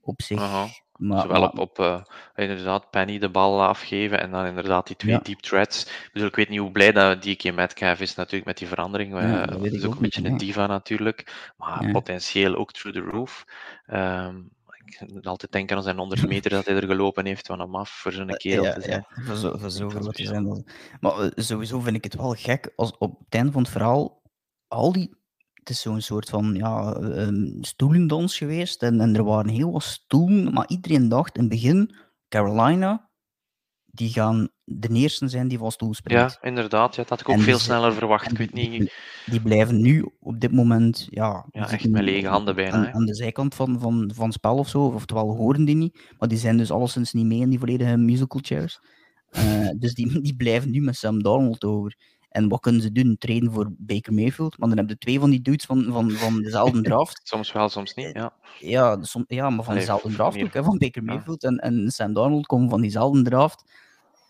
op zich. Maar, Zowel op, op uh, inderdaad Penny de bal afgeven en dan inderdaad die twee ja. deep threats. Bedoel, ik weet niet hoe blij dat DK Metcalf is natuurlijk met die verandering. Ja, dat is ook, ook een beetje een diva natuurlijk, maar potentieel ook through the roof. Um, ik moet altijd denken aan zijn 100 meter dat hij er gelopen heeft van hem af voor zo'n kerel ja, te zijn. Ja, voor, zo, voor zo te zijn. Maar uh, sowieso vind ik het wel gek als op het einde van het verhaal al die het is zo'n soort van ja, um, stoelendans geweest. En, en er waren heel wat stoelen, maar iedereen dacht in het begin, Carolina, die gaan de eerste zijn die van stoel springt. Ja, inderdaad. Ja, dat had ik ook veel sneller verwacht. Ik weet niet... Die blijven nu op dit moment ja, ja echt met lege handen bijna. Aan, aan, de zijkant van, van, van spel of zo, oftewel horen die niet. Maar die zijn dus alleszins niet mee in die volledige musical chairs. Uh, <laughs> dus die, die blijven nu met Sam Donald over. En wat kunnen ze doen? Trainen voor Baker Mayfield. Maar dan hebben je twee van die dudes van, van, van dezelfde <laughs> draft. soms wel, soms niet, ja. Ja, som, ja maar van dezelfde draft ook, hè, van Baker Mayfield. En, en Sam Donald komen van diezelfde draft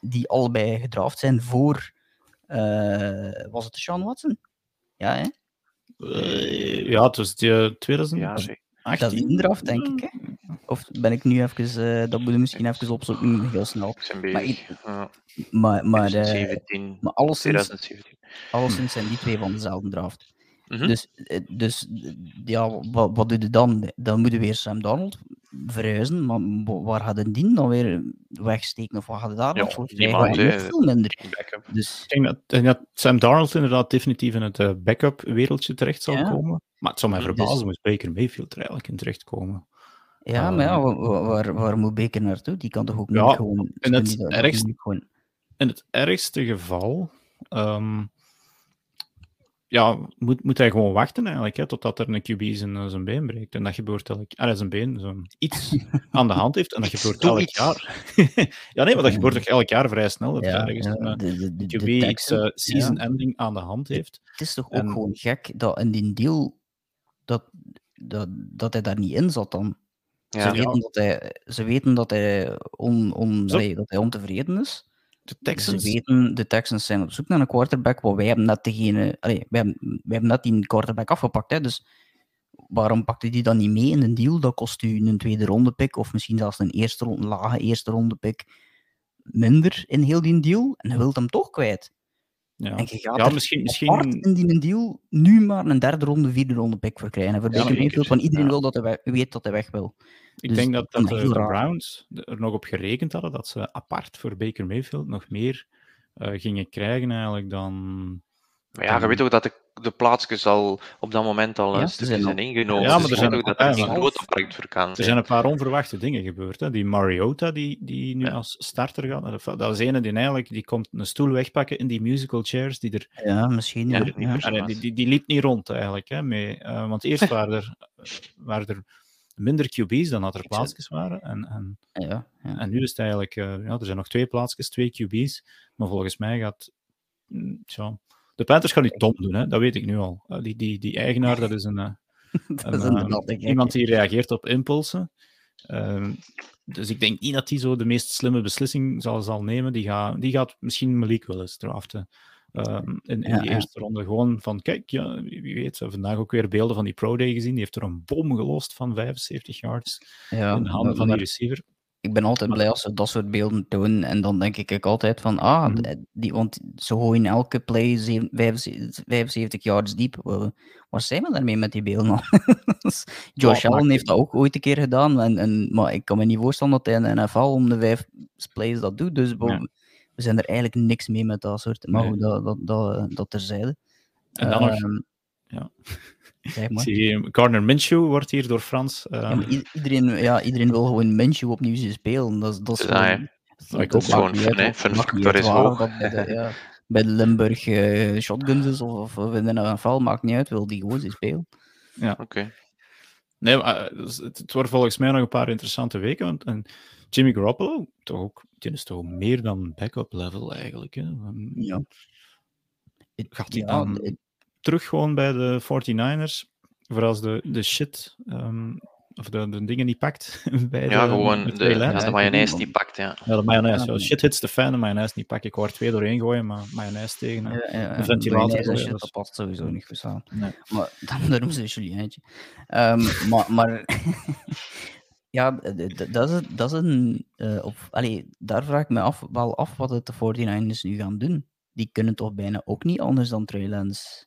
die allebei gedraft zijn voor, uh, was het Sean Watson? Ja, hè? Uh, ja, het was die 2018. Ja, dat is een draft, denk ik. Hè? Of ben ik nu even, uh, dat moet je misschien even opzoeken, heel snel. Maar, ja. maar, maar, 2017, maar alleszins, 2017. alleszins zijn die twee van dezelfde draft. Mm -hmm. Dus, dus ja, wat, wat doe je dan? Dan moet je weer Sam Donald verhuizen, maar waar hadden die dan weer wegsteken? Of wat hadden daar nog voor krijgen? veel minder. Dus... Ik denk dat, dat, Sam Darnold inderdaad definitief in het uh, backup wereldje terecht zal ja. komen. Maar het zou mij verbazen dus... moest Baker Mayfield er eigenlijk in terechtkomen. Ja, maar ja, waar, waar, waar, moet Baker naartoe? Die kan toch ook niet gewoon... In het, ergste, gewoon... in het ergste geval... Um, ja, moet, moet hij gewoon wachten eigenlijk, hè, totdat er een QB zijn, eh, zijn been breekt. En dat gebeurt elk jaar. zijn been, iets aan de hand heeft. En dat gebeurt elk iets. jaar. <laughs> ja, nee, maar dat gebeurt toch elk jaar vrij snel. Dat ja, ergens ja, een de, de, QB de X uh, season ending aan de hand heeft. Het is toch ook gewoon gek dat in die deal dat, dat, dat hij daar niet in zat dan. Ja. Ze, weten dat hij, ze weten dat hij, on, on, nee, dat hij ontevreden is. De Texans... Ze weten, de Texans zijn op zoek naar een quarterback, want wij hebben net degene... Allee, wij, hebben, wij hebben net die quarterback afgepakt, hè, dus waarom pakt u die dan niet mee in een deal? Dat kost u een tweede ronde pick, of misschien zelfs een, eerste, een lage eerste ronde pick minder in heel die deal, en hij wilt hem toch kwijt. Ja, en je gaat ja, misschien, misschien... in die deal nu maar een derde ronde, vierde ronde pick voor krijgen. En voor ja, Baker Mayfield, want iedereen ja. wil dat hij weg, weet dat hij weg wil. Ik dus denk dat, dat de, de Browns er nog op gerekend hadden dat ze apart voor Baker Mayfield nog meer uh, gingen krijgen eigenlijk dan... Maar ja, je weet ook dat de, de plaatsjes al op dat moment al ja, zijn, zijn ingenomen. Ja, maar er zijn ook dat er grote markt voor kan Er zijn een paar onverwachte dingen gebeurd. Hè. Die Mariota, die, die nu ja. als starter gaat, dat was ene die eigenlijk die komt een stoel wegpakken in die musical chairs die er... Ja, misschien. Ja, ja. Die, die, die, liep niet rond eigenlijk. Hè, mee, uh, want eerst <laughs> waren er, waren er minder QB's dan dat er plaatsjes waren. En, en, ja, ja. en nu is het eigenlijk, uh, ja, er zijn nog twee plaatsjes, twee QB's. Maar volgens mij gaat, tja, de Panthers gaan niet dom doen, hè? dat weet ik nu al. Uh, die, die, die eigenaar, dat is een, uh, <laughs> dat een, is een iemand die reageert op impulsen. Ehm, dus ik denk niet dat hij zo de meest slimme beslissing zal, zal nemen. Die, gaat die gaat misschien Malik wel eens draften. Um, in, in ja, die eerste ja. ronde. Gewoon van, kijk, ja, wie weet, we vandaag ook weer beelden van die Pro Day gezien. Die heeft er een bom gelost van 75 yards ja, in de handen van die receiver. Ik ben altijd blij als ze dat soort beelden tonen. En dan denk ik altijd van, ah, -hmm. die, want ze gooien elke play 75 yards diep. Waar zijn we daarmee met die beelden <laughs> Josh oh, Allen heeft dat ook ooit een keer gedaan. En, en, maar ik kan me niet voorstellen dat hij in de NFL om de vijf plays dat doet. Dus ja we zijn er eigenlijk niks mee met dat soort. Maar nee. dat, dat, dat, dat terzijde. En dan nog, um, ja. <laughs> Zeg maar. Zie, Gardner Minshew wordt hier door Frans. Uh... Ja, iedereen, ja, iedereen wil gewoon Minshew opnieuw zien spelen. Dat, dat is ja, gewoon, dat, ik ook gewoon fun, fun factor is hoog. Bij de, ja, bij de Limburg uh, shotguns is of, of in een aanval, maakt niet uit, wil die gewoon zien spelen. Ja, oké. Okay. Nee, maar het, het wordt volgens mij nog een paar interessante weken. Want, en Jimmy Garoppolo, toch ook, die is toch meer dan backup level eigenlijk. Hè? Ja. Gaat hij ja, dan het... terug gewoon bij de 49ers? Voor als de, de shit, um, of de, de dingen niet pakt. <laughs> bij ja, de, gewoon de, de, ja, de mayonaise niet pakt. Ja, ja de mayonaise. Ja, shit hits de fan, de mayonaise niet pakken. Ik er twee doorheen gooien, maar mayonaise tegen. Ja, ja, een ventilator. Shit, dat, past sowieso niet goed samen. Nee. Maar <laughs> daarom ze Julientje. Um, maar, maar <laughs> Ja, dat is, dat is een. Uh, op, allee, daar vraag ik me af, wel af wat het de 49ers nu gaan doen. Die kunnen toch bijna ook niet anders dan Trey Lance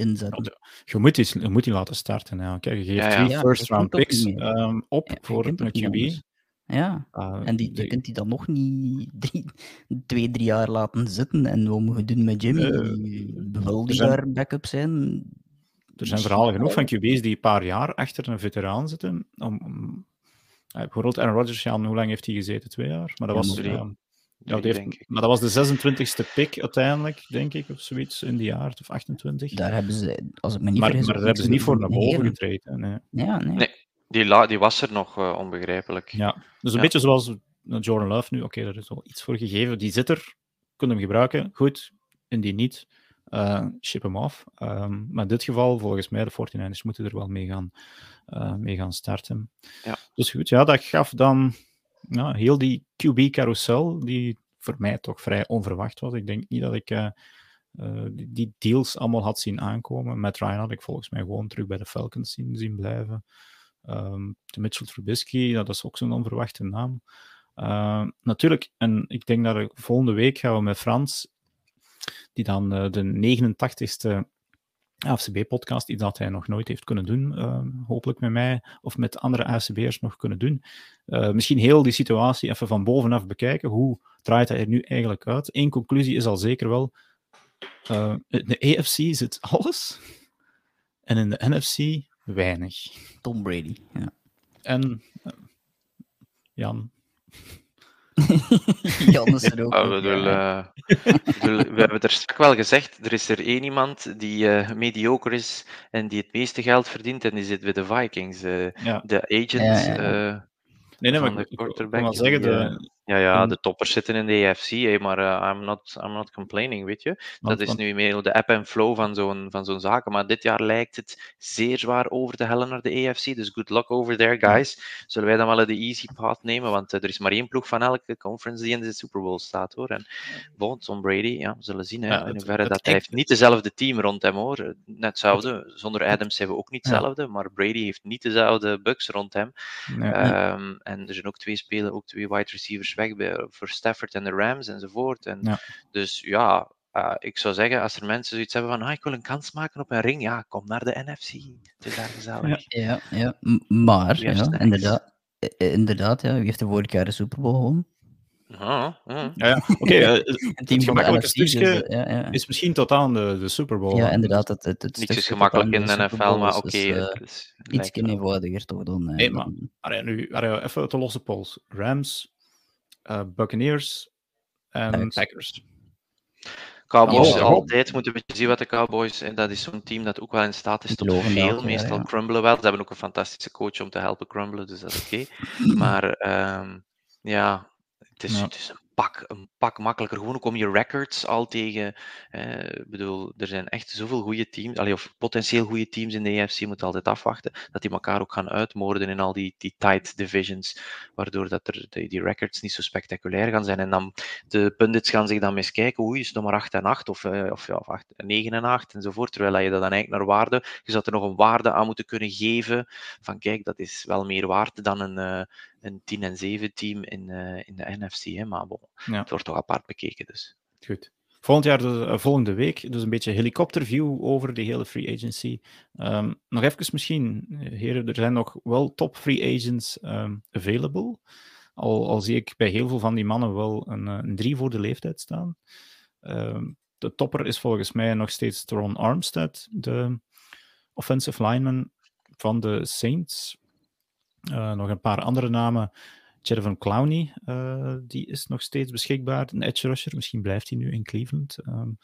inzetten. Je moet die, je moet die laten starten. Ja. Kijk, je geeft ja, ja. drie first round picks um, op voor een QB. Ja, uh, en die, die kunt hij dan nog niet drie, twee, drie jaar laten zitten. En wat moet je doen met Jimmy? Uh, wil die daar backup zijn? er zijn verhalen genoeg van QB's die een paar jaar achter een veteraan zitten. Om, om bijvoorbeeld Aaron Rodgers, Jan, hoe lang heeft hij gezeten? Twee jaar? Maar dat was, ja, heeft, maar dat was de 26e pick uiteindelijk, denk ik, of zoiets in die jaar, of 28. Daar hebben ze, als ik me niet maar, vergis... Maar daar hebben ze niet voor naar boven getreden. Nee. Ja, nee. nee. Die, la, die was er nog, uh, onbegrijpelijk. Ja, dus een beetje zoals Jordan Love nu. Oké, okay, daar is wel iets voor gegeven. Die zit er, kunnen hem gebruiken, goed. En die niet, uh, ship hem af. Um, maar in dit geval, volgens mij, de 49ers moeten er wel mee gaan, uh, mee gaan starten. Ja. Dus goed, ja, dat gaf dan ja, heel die QB-carousel, die voor mij toch vrij onverwacht was. Ik denk niet dat ik uh, uh, die deals allemaal had zien aankomen. Met Ryan had ik volgens mij gewoon terug bij de Falcons zien, zien blijven. Um, de Mitchell Trubisky, dat is ook zo'n onverwachte naam. Uh, natuurlijk, en ik denk dat de volgende week gaan we met Frans, die dan de 89ste AFCB-podcast, iets dat hij nog nooit heeft kunnen doen, uh, hopelijk met mij of met andere AFCB'ers nog kunnen doen. Uh, misschien heel die situatie even van bovenaf bekijken. Hoe draait hij er nu eigenlijk uit? Eén conclusie is al zeker wel, uh, de AFC zit alles en in de NFC weinig. Tom Brady, ja. En Jan, Jan is er ook. Bedoel, uh, bedoel, we hebben er straks wel gezegd, er is er één iemand die uh, mediocre is en die het meeste geld verdient en die zit bij de Vikings. Uh, ja. De agent ja, ja, nee, nee, maar de quarterback. Ik kan zeggen, de, ja, ja, de toppers zitten in de AFC, hey, maar uh, I'm, not, I'm not complaining, weet je. Dat is nu meer de app en flow van zo'n, van zo'n zaken. Maar dit jaar lijkt het zeer zwaar over te hellen naar de AFC. Dus good luck over there, guys. Zullen wij dan wel de easy path nemen? Want uh, er is maar één ploeg van elke conference die in de Super Bowl staat, hoor. En bon, Tom Brady, ja, we zullen zien. Hè, ja, in hoeverre dat hij heeft niet dezelfde team rond hem, hoor. Net hetzelfde. Zonder Adams hebben we ook niet hetzelfde. Maar Brady heeft niet dezelfde bugs rond hem. Um, en er zijn ook twee spelen, ook twee wide receivers weg bij, voor Stafford en de Rams enzovoort. En ja. Dus ja, uh, ik zou zeggen, als er mensen zoiets hebben van ah, ik wil een kans maken op een ring, ja, kom naar de NFC. Het is daar gezellig. Ja, ja, ja. maar, ja, inderdaad, inderdaad ja, wie heeft de vorige jaar de Super Bowl gewonnen? Ah, ah. Ja, ja. oké. <laughs> Okay, het, het gemakkelijke stukje ja, ja. is misschien tot aan de, de Super Bowl. Ja, inderdaad. Het, het, het Niks is gemakkelijk in de NFL, maar oké. Okay, dus, uh, iets eenvoudiger toch dan. Nee, maar allee, nu, allee, even uit de losse pols. Rams, uh, Buccaneers en Packers. Packers. Cowboys, oh, altijd moeten we zien wat de Cowboys, en dat is zo'n team dat ook wel in staat is tot veel, meestal ja, ja. crumblen wel. Ze hebben ook een fantastische coach om te helpen crumblen, dus dat is oké. Okay. <laughs> maar um, ja, het is, het is een pak, een pak makkelijker. Gewoon ook om je records al tegen. Eh, ik bedoel, er zijn echt zoveel goede teams, allee, of potentieel goede teams in de EFC. Moet altijd afwachten dat die elkaar ook gaan uitmoorden in al die, die tight divisions. Waardoor dat er die, records niet zo spectaculair gaan zijn. En dan de pundits gaan zich dan eens kijken. Oei, is het nog maar 8 en 8 of, uh, of, ja, of 8, 9 en 8 enzovoort. Terwijl je dat dan eigenlijk naar waarde. Je zou er nog een waarde aan moeten kunnen geven. Van kijk, dat is wel meer waard dan een. Een 10 en 7 team in, uh, in de NFC. Hè, maar bon, ja. het wordt toch apart bekeken. Dus. Goed. Volgend jaar, de, uh, volgende week, dus een beetje helikopterview over de hele free agency. Um, nog even misschien, heren, er zijn nog wel top free agents um, available. Al, al zie ik bij heel veel van die mannen wel een, een drie voor de leeftijd staan. Um, de topper is volgens mij nog steeds Teron Armstead, de offensive lineman van de Saints. Uh, nog een paar andere namen. Jervon Clowney, uh, die is nog steeds beschikbaar. Een edge rusher, misschien blijft hij nu in Cleveland. Um,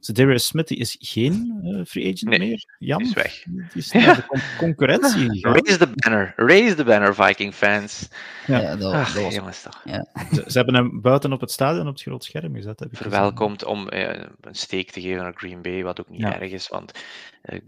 Darius Smith die is geen uh, free agent nee, meer. Jan is weg. Die is naar de con <laughs> concurrentie <laughs> Raise the banner. Raise the banner, Viking fans. Ja, ja dat, Ach, dat was... jongens toch. Ja. Ze, ze, hebben hem buiten op het stadion op het groot scherm gezet. Heb ik Verwelkomd om uh, een steek te geven naar Green Bay, wat ook niet ja. erg is, want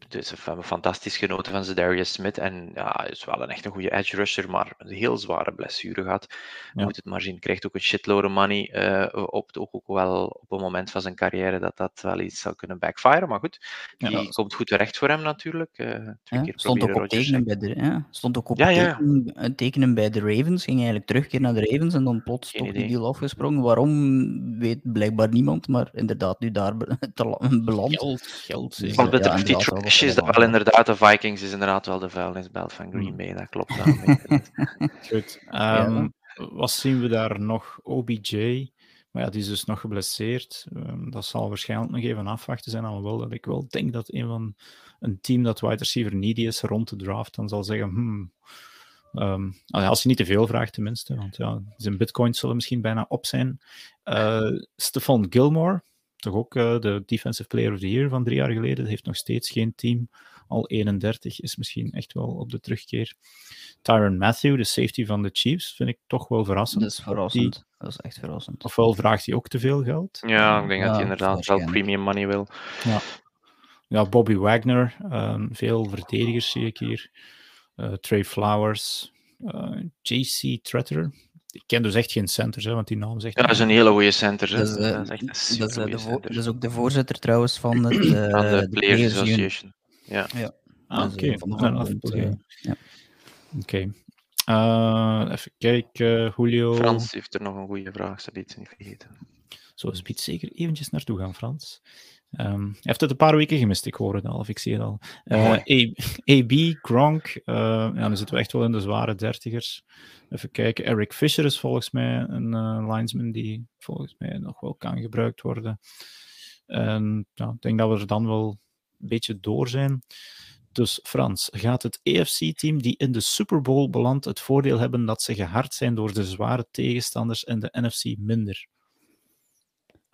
dus we hebben fantastisch genoten van Darius Smith. En ja, hij is wel een echt een goede edge rusher, maar een heel zware blessure gehad. Ja. moet het maar zien. Krijgt ook een shitload of money uh, op. Ook, ook wel op een moment van zijn carrière dat dat wel iets zou kunnen backfire. Maar goed, die ja, komt goed terecht voor hem natuurlijk. Uh, twee ja, keer stond ook op tekenen bij de, ja, stond ook op tekenen, tekenen, bij de Ravens. Ging eigenlijk terugkeer naar de Ravens en dan plots toch die deal afgesprongen. Waarom weet blijkbaar niemand, maar inderdaad nu daar <laughs> beland. Geld, geld. Wat betreft die trash is dat wel inderdaad de Vikings is inderdaad wel de vuilnisbelt van Green Bay. Dat klopt. <laughs> Goed. Um, wat zien we daar nog? OBJ. Maar ja, die is dus nog geblesseerd. Um, dat zal waarschijnlijk nog even afwachten zijn, alhoewel dat ik wel denk dat een van een team dat wide receiver needy is rond de draft, dan zal zeggen, hmm, ehm, als je niet te veel vraagt tenminste, want ja, zijn bitcoins zullen misschien bijna op zijn. Uh, Stefan Gilmore, toch ook uh, de Defensive Player of the Year van drie jaar geleden, heeft nog steeds geen team. Al 31 is misschien echt wel op de terugkeer. Tyron Matthew, de safety van de Chiefs, vind ik toch wel verrassend. Dat is verrassend. dat is echt verrassend. Ofwel vraagt hij ook te veel geld. Ja, ik denk dat hij inderdaad wel premium money wil. Ja, ja Bobby Wagner, um, veel verdedigers zie ik hier. Uh, Trey Flowers, uh, eh, JC Tretter, ik ken dus echt geen centers, hè, want die naam zegt... Ja, dat is een hele goede center. Dat is, uh, dat is, echt dat is, de dat is ook de voorzitter trouwens van het... <clears throat> Uh, de, Players Association. Ja. ja. Ah, oké. Okay. Ja. Oké. Uh, even kijken, Julio. Frans heeft er nog een goede vraag, ze iets niet vergeten. Zo is Piet zeker eventjes naartoe gaan, Frans. Um, hij heeft het een paar weken gemist, ik hoor het al, of ik zie het al. Uh, AB, Gronk, uh, ja, dan zitten we echt wel in de zware dertigers. Even kijken, Eric Fisher is volgens mij een uh, linesman die volgens mij nog wel kan gebruikt worden. En ja, ik denk dat we er dan wel een beetje door zijn. Dus Frans, gaat het EFC-team die in de Super Bowl belandt het voordeel hebben dat ze gehard zijn door de zware tegenstanders en de NFC minder?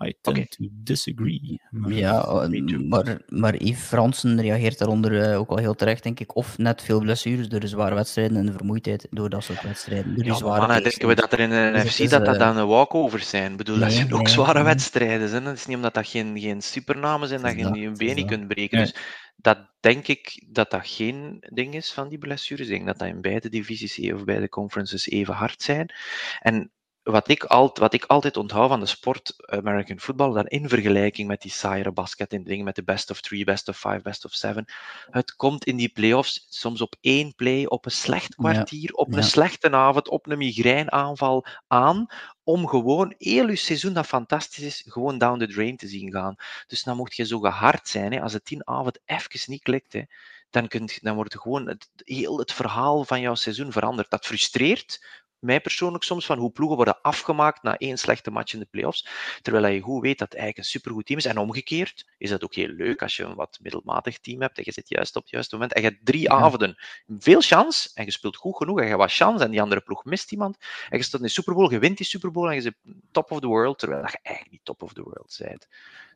I tend to disagree. ja, eh, maar, maar Yves Fransen reageert daaronder uh, ook al heel terecht, denk ik. Of net veel blessures door de zware wedstrijden en de vermoeidheid door dat soort wedstrijden. Door ja, zware maar denken we dat er in de dus NFC dat dat uh, dan een walkovers zijn? Ik bedoel, nee, dat zijn ook zware wedstrijden. Zijn. Het is niet omdat dat geen, geen supernamen zijn dat je je been niet kunt breken. Dus dat denk ik dat dat geen ding is van die blessures. Ik denk dat dat in beide divisies of beide conferences even hard zijn. En wat ik, alt, wat ik altijd onthoud van de sport American football, dan in vergelijking met die saaiere basket en dingen met de best of three, best of five, best of seven, het komt in die playoffs soms op één play, op een slecht kwartier, op een slechte avond, op een migraineaanval aan, om gewoon heel je seizoen dat fantastisch is, gewoon down the drain te zien gaan. Dus dan mocht je zo gehard zijn, hè, als het tien avond even niet klikt, hè, dan, kunt, dan wordt gewoon het, heel het verhaal van jouw seizoen veranderd. Dat frustreert, mij persoonlijk soms van hoe ploegen worden afgemaakt na één slechte match in de playoffs. Terwijl je goed weet dat het eigenlijk een supergoed team is. En omgekeerd is dat ook heel leuk als je een wat middelmatig team hebt en je zit juist op het juiste moment en je hebt drie avonden veel chance en je speelt goed genoeg en je hebt wat chance en die andere ploeg mist iemand en je staat in de Super Bowl, je wint die Super Bowl en je zit top of the world, terwijl je eigenlijk niet top of the world bent.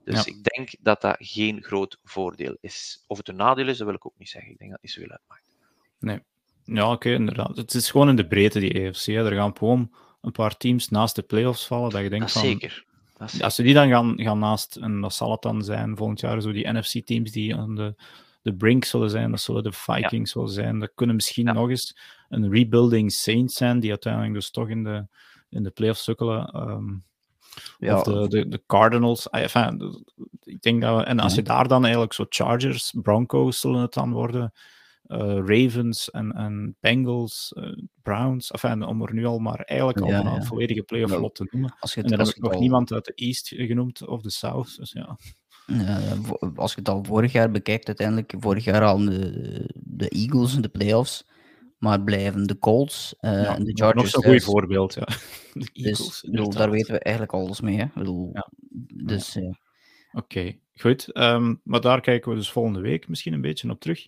Dus ik denk dat dat geen groot voordeel is. Of het een nadeel is, dat wil ik ook niet zeggen. Ik denk dat het niet zoveel uitmaakt. Nee, ja, oké, inderdaad. Het is gewoon in de breedte, die EFC. Er gaan gewoon een paar teams naast de playoffs vallen, dat je denkt van... Zeker. Als ze die dan gaan, gaan naast, en dat zal het dan zijn volgend jaar, zo die NFC-teams die aan de, de brink zullen zijn, dat zullen de Vikings ja. zijn, dat kunnen misschien nog eens een rebuilding Saints zijn, die uiteindelijk dus toch in de, in de playoffs sukkelen. Um, ja. Of de, de, de Cardinals. Ah, enfin, ik denk dat we, en als je daar dan eigenlijk zo Chargers, Broncos zullen het dan worden, Ravens en, en Bengals, uh, Browns. Enfin, om er nu al maar eigenlijk al een volledige playoff lot te noemen. Als je het, en dan heb ik nog al... niemand uit de East genoemd of de South. Dus ja. als je het al vorig jaar bekijkt, uiteindelijk vorig jaar al de, de Eagles in de playoffs. Maar blijven de Colts uh, ja, en de Chargers. Nog zo'n goed voorbeeld, ja. <laughs> De dus, Eagles, dus, bedoel, daar weten we eigenlijk alles mee. Hè? Bedoel, ja. Dus, Oké, goed. Um, maar daar kijken we dus volgende week misschien een beetje op terug.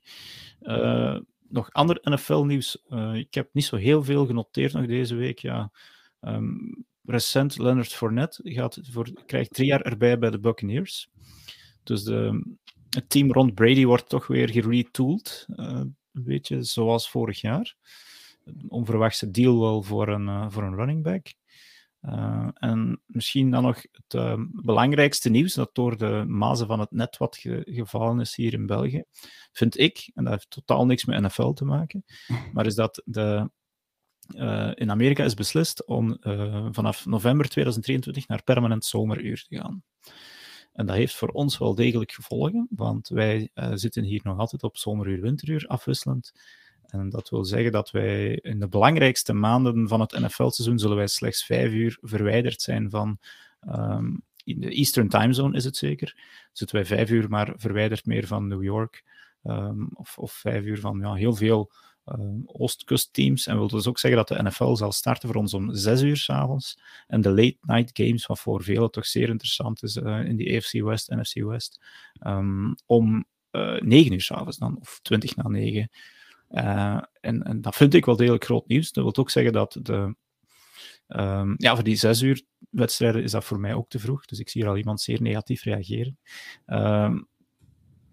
Uh, nog ander NFL-nieuws. Uh, ik heb niet zo heel veel genoteerd nog deze week. Ja. Um, recent, Leonard Fournette gaat voor, krijgt drie jaar erbij bij de Buccaneers. Dus het team rond Brady wordt toch weer geretooled. Uh, een beetje zoals vorig jaar. Een onverwachte deal wel voor een, voor een running back. Uh, en misschien dan nog het uh, belangrijkste nieuws dat door de mazen van het net wat ge gevallen is hier in België, vind ik, en dat heeft totaal niks met NFL te maken, <laughs> maar is dat de, uh, in Amerika is beslist om vanaf november 2023 naar permanent zomeruur te gaan. En dat heeft voor ons wel degelijk gevolgen, want wij zitten hier nog altijd op zomeruur-winteruur afwisselend. En dat wil zeggen dat wij in de belangrijkste maanden van het NFL-seizoen zullen wij slechts vijf uur verwijderd zijn van um, in de Eastern Time Zone is het zeker. Zitten wij vijf uur maar verwijderd meer van New York. Um, of, of vijf uur van ja, heel veel um, Oostkustteams. En wil dus ook zeggen dat de NFL zal starten voor ons om zes uur s'avonds. En de late night games, wat voor velen toch zeer interessant is uh, in die AFC West, NFC West, om uh, 9 uur s'avonds dan, of 20 na 9. Uh, en, en, dat vind ik wel degelijk groot nieuws. Dat wil ook zeggen dat de. Um, ja, voor die zes uur wedstrijden is dat voor mij ook te vroeg. Dus ik zie hier al iemand zeer negatief reageren. Um,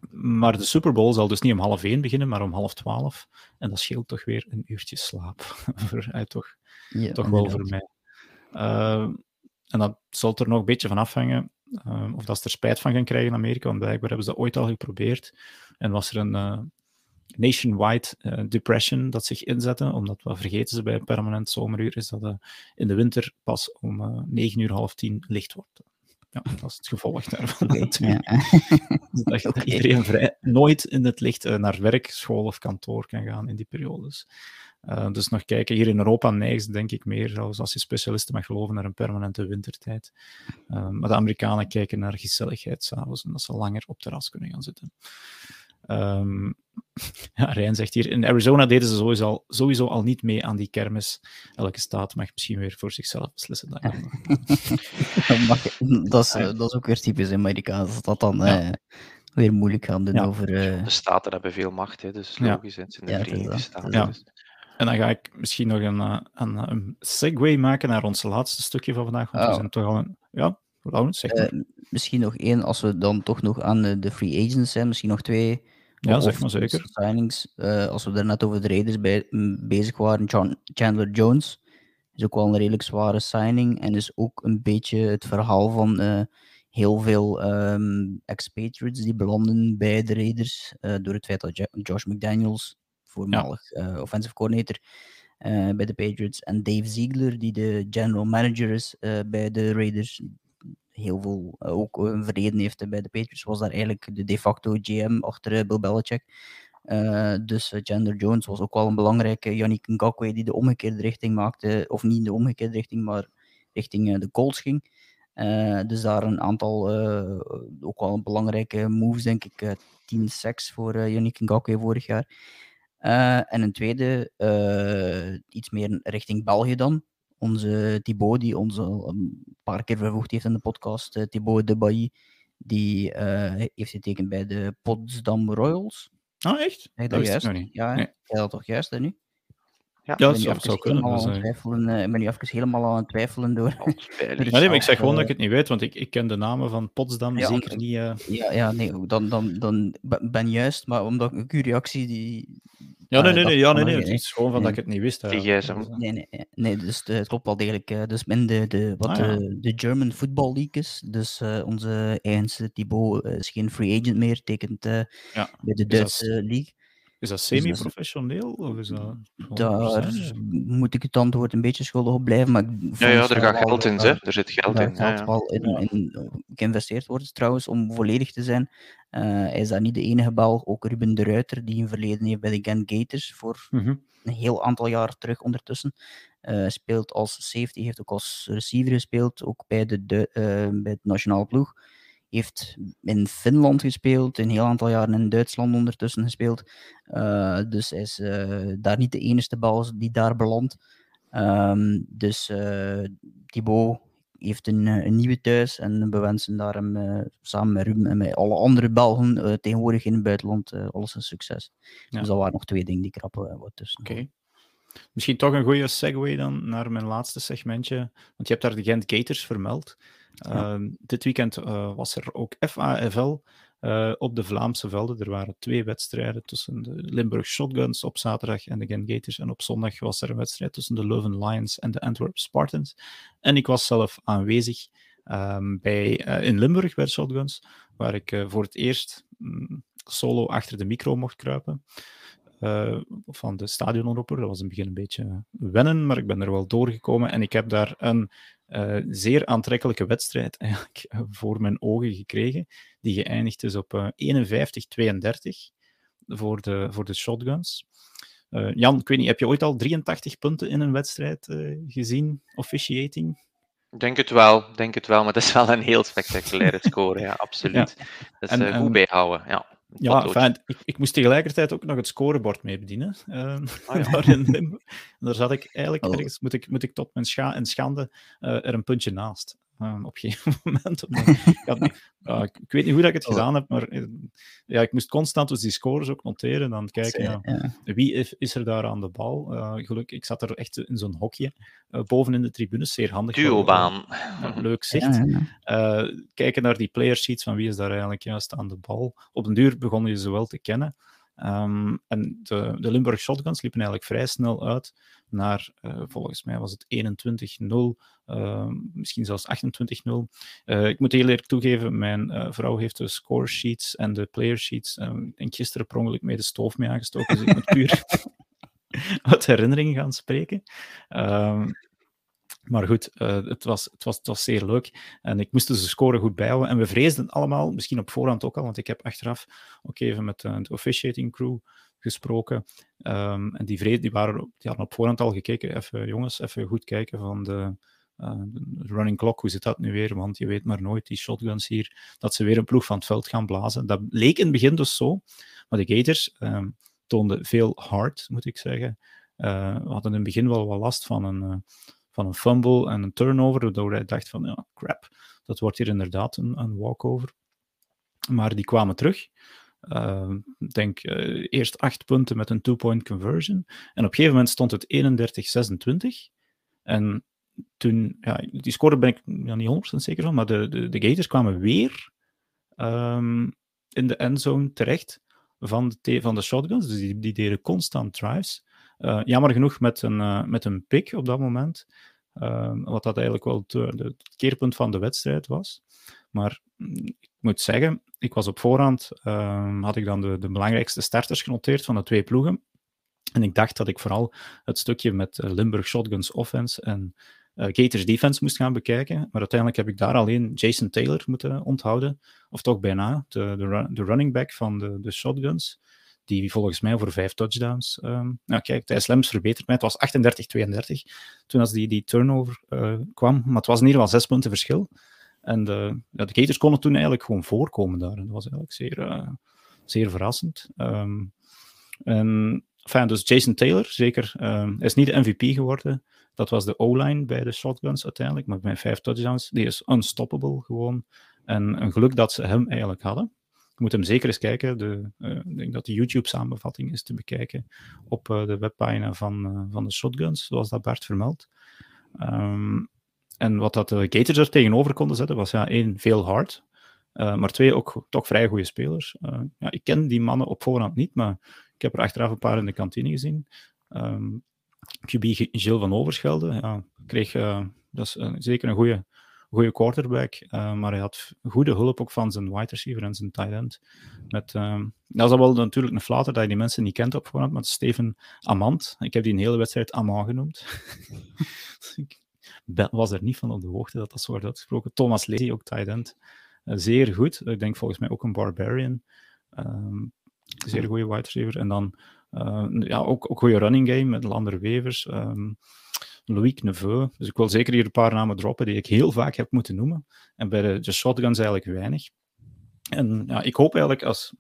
maar de Super Bowl zal dus niet om half één beginnen, maar om half twaalf. En dat scheelt toch weer een uurtje slaap. <laughs> voor, uh, toch ja, toch wel voor mij. Uh, en dat zal er nog een beetje van afhangen of dat ze er spijt van gaan krijgen in Amerika, want blijkbaar hebben ze dat ooit al geprobeerd. En was er een uh, nationwide uh, depression dat zich inzette, omdat, wat vergeten ze bij een permanent zomeruur, is dat in de winter pas om 9 uur, half 10 licht wordt. Ja, dat is het gevolg daarvan. Okay, ja. <laughs> dat iedereen vrij, nooit in het licht naar werk, school of kantoor kan gaan in die periodes. Uh, dus nog kijken, hier in Europa neigt denk ik meer, zelfs als je specialisten mag geloven, naar een permanente wintertijd. Uh, maar de Amerikanen kijken naar gezelligheid s'avonds en dat ze langer op terras kunnen gaan zitten. Um, <laughs> ja, Rijn zegt hier, in Arizona deden ze sowieso al, sowieso al niet mee aan die kermis. Elke staat mag misschien weer voor zichzelf beslissen. Dat, <laughs> dat, is, dat is ook weer typisch Amerikaans, dat dat dan ja. uh, weer moeilijk gaan doen over... Uh... De staten hebben veel macht, hè, dus logisch, ja. het zijn de Verenigde Staten. Ja. Dus... En dan ga ik misschien nog een, eh, een, een segue maken naar ons laatste stukje van vandaag. Want we oh. zijn toch al een... Ja, Laurens, zeg maar. Uh, misschien nog één, als we dan toch nog aan de, de free agents zijn. Misschien nog twee ja, zeg maar zeker. Signings. Uh, als we er net over de Raiders bij, bezig waren, John, Chandler Jones is ook wel een redelijk zware signing. En is ook een beetje het verhaal van uh, heel veel um, expatriates die belanden bij de Raiders. Uh, door het feit dat Josh McDaniels voormalig ja. offensive coordinator bij de Patriots. En Dave Ziegler, die de general manager is bij de Raiders. Heel veel ook een verleden heeft bij de Patriots. Was daar eigenlijk de de facto GM achter Bill Belichick. dus Chandler Jones was ook wel een belangrijke. Yannick Ngakwe, die de omgekeerde richting maakte. Of niet de omgekeerde richting, maar richting de Colts ging. dus daar een aantal ook wel belangrijke moves, denk ik. 10 sacks voor uh, Yannick Ngakwe vorig jaar. En een tweede, iets meer richting België dan. Onze Thibaut, die een paar keer vervoegd heeft in de podcast, uh, Thibaut de Bailly, die heeft getekend bij de Potsdam Royals. Oh, echt? Dat, dat juist? Niet. Ja, nee. dat toch juist, hè, nu? Ja, ja dat zou, zou kunnen. Dus, ik ben nu even helemaal aan het twijfelen door. Oh, nee, nee, maar ik zeg gewoon dat ik het niet weet, want ik, ik ken de namen van Potsdam ja, zeker niet. Uh... Ja, ja, nee, dan, dan, dan ben juist, maar omdat ik uw reactie die, ja, nee, nee, nee, ja, nee, nee, het is gewoon van dat ik het niet wist. Ja. Nee, nee, nee, dus het klopt wel degelijk. Dus in de, de, wat ah, ja. de, de German Football League is, dus uh, onze eigenste Thibaut is geen free agent meer, tekent uh, ja. bij de Duitse league. Is dat semi-professioneel? Of is dat Daar moet ik het antwoord een beetje schuldig op blijven. Maar ja, ja, er gaat geld in, hè? er zit geld in. Er gaat wel in, in, geïnvesteerd worden, trouwens, om volledig te zijn. Uh, hij is daar niet de enige Belg, ook Ruben de Ruiter, die een verleden heeft bij de Gent Gators voor -hmm. een heel aantal jaar terug ondertussen. Uh, speelt als safety, heeft ook als receiver gespeeld, ook bij de, de uh, bij het nationale ploeg heeft in Finland gespeeld, een heel aantal jaren in Duitsland ondertussen gespeeld. Uh, dus hij is uh, daar niet de enige bal die daar belandt. Um, dus uh, Thibaut heeft een, een, nieuwe thuis en we wensen daar hem samen met Ruben en met alle andere Belgen tegenwoordig in het buitenland alles een succes. Ja. Dus dat waren nog twee dingen die krappen wat tussen. Oké. Okay. Misschien toch een goede segue dan naar mijn laatste segmentje. Want je hebt daar de Gent Gators vermeld. Uh, dit weekend uh, was er ook FAFL eh, op de Vlaamse velden. Er waren twee wedstrijden tussen de Limburg Shotguns op zaterdag en de Gent Gators. En op zondag was er een wedstrijd tussen de Leuven Lions en de Antwerp Spartans. En ik was zelf aanwezig um, bij, eh, in Limburg bij Shotguns, waar ik voor het eerst um, solo achter de micro mocht kruipen. Uh, van de stadionomroeper. Dat was in het begin een beetje wennen, maar ik ben er wel doorgekomen. En ik heb daar een uh, zeer aantrekkelijke wedstrijd eigenlijk <laughs> voor mijn ogen gekregen, die geëindigd is op uh, 51-32 voor de, voor de shotguns. Uh, Jan, ik weet niet, heb je ooit al 83 punten in een wedstrijd gezien, officiating? Denk het wel, denk het wel, maar dat is wel een heel spectaculaire <laughs> score, ja, absoluut. ja. Dat is en, goed bijhouden, ja. Ja, fijn. Ik, ik, moest tegelijkertijd ook nog het scorebord mee bedienen. Uh, ja. <laughs> en daar zat ik eigenlijk oh. ergens, moet ik, moet ik tot mijn scha en schande uh, er een puntje naast. Um, op een gegeven <laughs> moment. <laughs> ik, ik, weet niet hoe dat ik het oh. gedaan heb, maar eh, ja, ik moest constant dus die scores ook noteren. Dan kijken, ja, wie is, is, er daar aan de bal? Uh, gelukkig, ik zat er echt in zo'n hokje uh, boven in de tribunes, zeer handig. Duobaan. leuk zicht. kijken naar die player sheets van wie is daar eigenlijk juist aan de bal. Op een duur begon je ze wel te kennen. Um, en de, de, Limburg Shotguns liepen eigenlijk vrij snel uit naar, uh, volgens mij was het 21-0, uh, ehm, misschien zelfs 28-0. Uh, eh, ik moet heel eerlijk toegeven, mijn uh, vrouw heeft de score sheets en de player sheets, ehm, denk gisteren per ongeluk mee de stoof mee aangestoken, dus ik moet puur <laughs> uit herinneringen gaan spreken. Um, maar goed, uh, het, was, het, was, het was zeer leuk. En ik moest dus de score goed bijhouden. En we vreesden allemaal, misschien op voorhand ook al, want ik heb achteraf ook even met uh, de officiating crew gesproken. Um, en die, vrees, die, waren, hadden op voorhand al gekeken. Even, jongens, even goed kijken van de, uh, de running clock. Hoe zit dat nu weer? Want je weet maar nooit, die shotguns hier, dat ze weer een ploeg van het veld gaan blazen. Dat leek in het begin dus zo. Maar de Gators um, toonden veel hard, moet ik zeggen. we hadden in het begin wel wat last van een van een fumble en een turnover, waardoor hij dacht van, ja, crap, dat wordt hier inderdaad een, een walkover. Maar die kwamen terug. Uh, denk uh, eerst acht punten met een two-point conversion. En op een gegeven moment stond het 31-26. En toen, ja, die score ben ik ja, niet 100% zeker van, maar de, de, de Gators kwamen weer um, in de endzone terecht van de, van de shotguns. Dus die, die deden constant drives. Uh, jammer genoeg met een, uh, met een pick op dat moment. Uh, wat dat eigenlijk wel het keerpunt van de wedstrijd was. Maar mm, ik moet zeggen, ik was op voorhand, ehm, had ik dan de, de belangrijkste starters genoteerd van de twee ploegen. En ik dacht dat ik vooral het stukje met Limburg Shotguns offense en Gators defense moest gaan bekijken. Maar uiteindelijk heb ik daar alleen Jason Taylor moeten onthouden. Of toch bijna, de, de, de running back van de, de Shotguns die volgens mij voor vijf touchdowns. Um, nou, kijk, Thijs Lems verbetert mij. Het was 38-32 toen als die, die turnover uh, kwam. Maar het was in ieder geval zes punten verschil. En de, ja, de Gators konden toen eigenlijk gewoon voorkomen daar. En dat was eigenlijk zeer, uh, zeer verrassend. Um, en, enfin, dus Jason Taylor, zeker, is niet de MVP geworden. Dat was de O-line bij de shotguns uiteindelijk. Maar met vijf touchdowns, die is unstoppable gewoon. En een geluk dat ze hem eigenlijk hadden moet hem zeker eens kijken. De, uh, ik denk dat de YouTube-samenvatting is te bekijken op uh, de webpagina van, uh, van de Shotguns, zoals dat Bart vermeldt. Um, en wat dat de Gators er tegenover konden zetten, was ja, één, veel hard. maar twee, ook toch vrij goede spelers. ja, ik ken die mannen op voorhand niet, maar ik heb er achteraf een paar in de kantine gezien. Um, QB Gilles van Overschelde ja, kreeg, dat is zeker een goede goede quarterback, uh, maar hij had goede hulp ook van zijn wide receiver en zijn tight end. Met, uh, dat is wel natuurlijk een flater dat je die mensen niet kent op voorhand, maar Steven Amand. Ik heb die een hele wedstrijd Amand genoemd. <laughs> ik was er niet van op de hoogte dat dat zo wordt uitgesproken. Thomas Lely, ook tight end. Uh, zeer goed. Ik denk volgens mij ook een Barbarian. Um, zeer goede wide receiver. En dan ja, ook, ook goede running game met Lander Wevers. Um, Louis Neveu. Dus ik wil zeker hier een paar namen droppen die ik heel vaak heb moeten noemen. En bij de, shotguns eigenlijk weinig. En ja, ik hoop eigenlijk als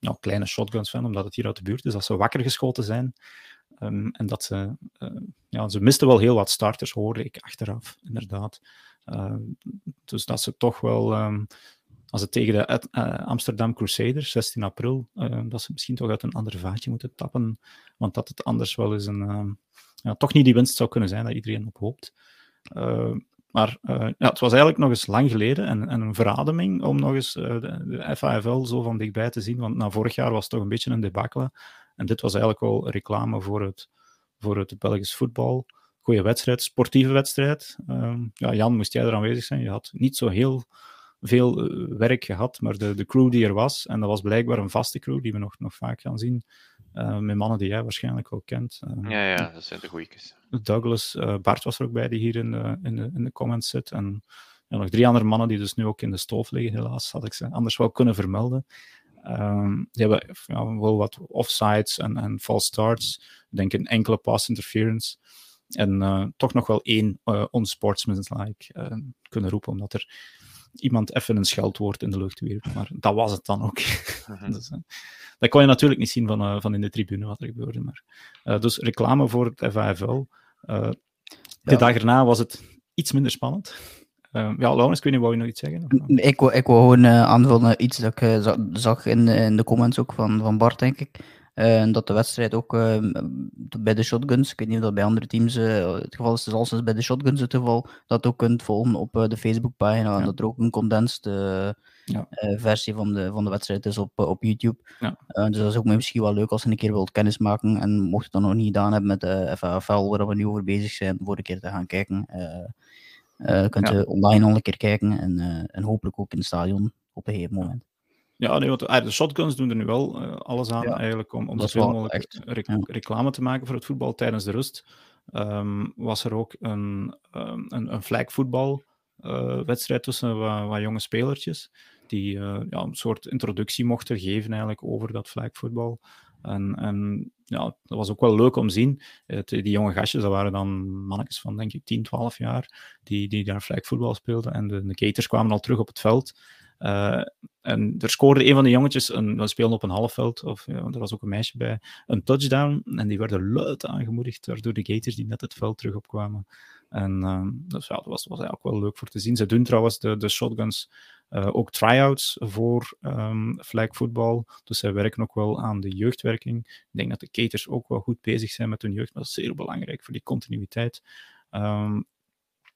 nou, kleine shotguns fan, omdat het hier uit de buurt is, dat ze wakker geschoten zijn. Um, en dat ze, uh, ja, ze misten wel heel wat starters, hoorde ik achteraf, inderdaad. Uh, dus dat ze toch wel, um, als het tegen de uh, Amsterdam Crusaders, 16 april, dat ze misschien toch uit een ander vaatje moeten tappen, want dat het anders wel eens een, ja, toch niet die winst zou kunnen zijn dat iedereen op hoopt. Maar ja, het was eigenlijk nog eens lang geleden en, en een verademing om nog eens de, de, FAFL zo van dichtbij te zien. Want na vorig jaar was het toch een beetje een debacle. En dit was eigenlijk wel reclame voor het, voor het Belgisch voetbal. Goeie wedstrijd, sportieve wedstrijd. Ja, Jan, moest jij er aanwezig zijn? Je had niet zo heel veel werk gehad, maar de, de crew die er was, en dat was blijkbaar een vaste crew die we nog, nog vaak gaan zien, uh, met mannen die jij waarschijnlijk wel kent. Uh, ja, ja, dat zijn de goeies. Douglas, uh, Bart was er ook bij, die hier in de, in de, in de comments zit. En ja, nog drie andere mannen die dus nu ook in de stoof liggen, helaas. Had ik ze anders wel kunnen vermelden. Um, die hebben ja, wel wat offsides en, en false starts. Ik denk een enkele pass interference. En toch nog wel één unsportsmanlike kunnen roepen, omdat er iemand even een scheldwoord in de lucht wierp. Maar dat was het dan ook. Mhm. <laughs> dus, uh, dat kon je natuurlijk niet zien van, uh, van in de tribune wat er gebeurde. Maar, uh, dus reclame voor het FAFL. de dag erna was het iets minder spannend. ja, Laurens, ik weet niet, wou je nog iets zeggen? Ik, wou, ik wou gewoon aanvullen iets dat ik zag in, in de comments ook van, van Bart, denk ik. En dat de wedstrijd ook bij de shotguns, ik weet niet of dat bij andere teams het geval is, zoals bij de shotguns het geval, dat ook kunt volgen op de Facebookpagina. En dat er ook een condensed ja. uh, versie van de, van de wedstrijd is op, uh, op YouTube. Ja. Uh, dus dat is ook misschien wel leuk als je een keer wilt kennismaken. En mocht je dat nog niet gedaan hebben met de FAFL, waar we nu over bezig zijn, voor een keer te gaan kijken. kunt je online al een keer kijken en, en hopelijk ook in het stadion op een gegeven moment. Ja, nee, want de shotguns doen er nu wel alles aan eigenlijk om, om zoveel mogelijk echt, reclame te maken voor het voetbal tijdens de rust. Um, was er ook een, um, een, een flag voetbal uh, wedstrijd tussen wat, wat, jonge spelertjes die uh, ja, een soort introductie mochten geven eigenlijk over dat flagvoetbal. En, en ja, dat was ook wel leuk om te zien. Het, die jonge gastjes, dat waren dan mannetjes van denk ik 10, 12 jaar, die, die daar flagvoetbal speelden. En de, de caters kwamen al terug op het veld. Uh, en er scoorde een van de jongetjes, een, we speelden op een halfveld, of ja, er was ook een meisje bij, een touchdown. En die werden luid aangemoedigd door de gators die net het veld terug opkwamen. En uh, dat was, was eigenlijk wel leuk voor te zien. Ze doen trouwens de, de shotguns uh, ook try-outs voor um, flagvoetbal. Dus zij werken ook wel aan de jeugdwerking. Ik denk dat de caters ook wel goed bezig zijn met hun jeugd. Maar dat is zeer belangrijk voor die continuïteit. Um,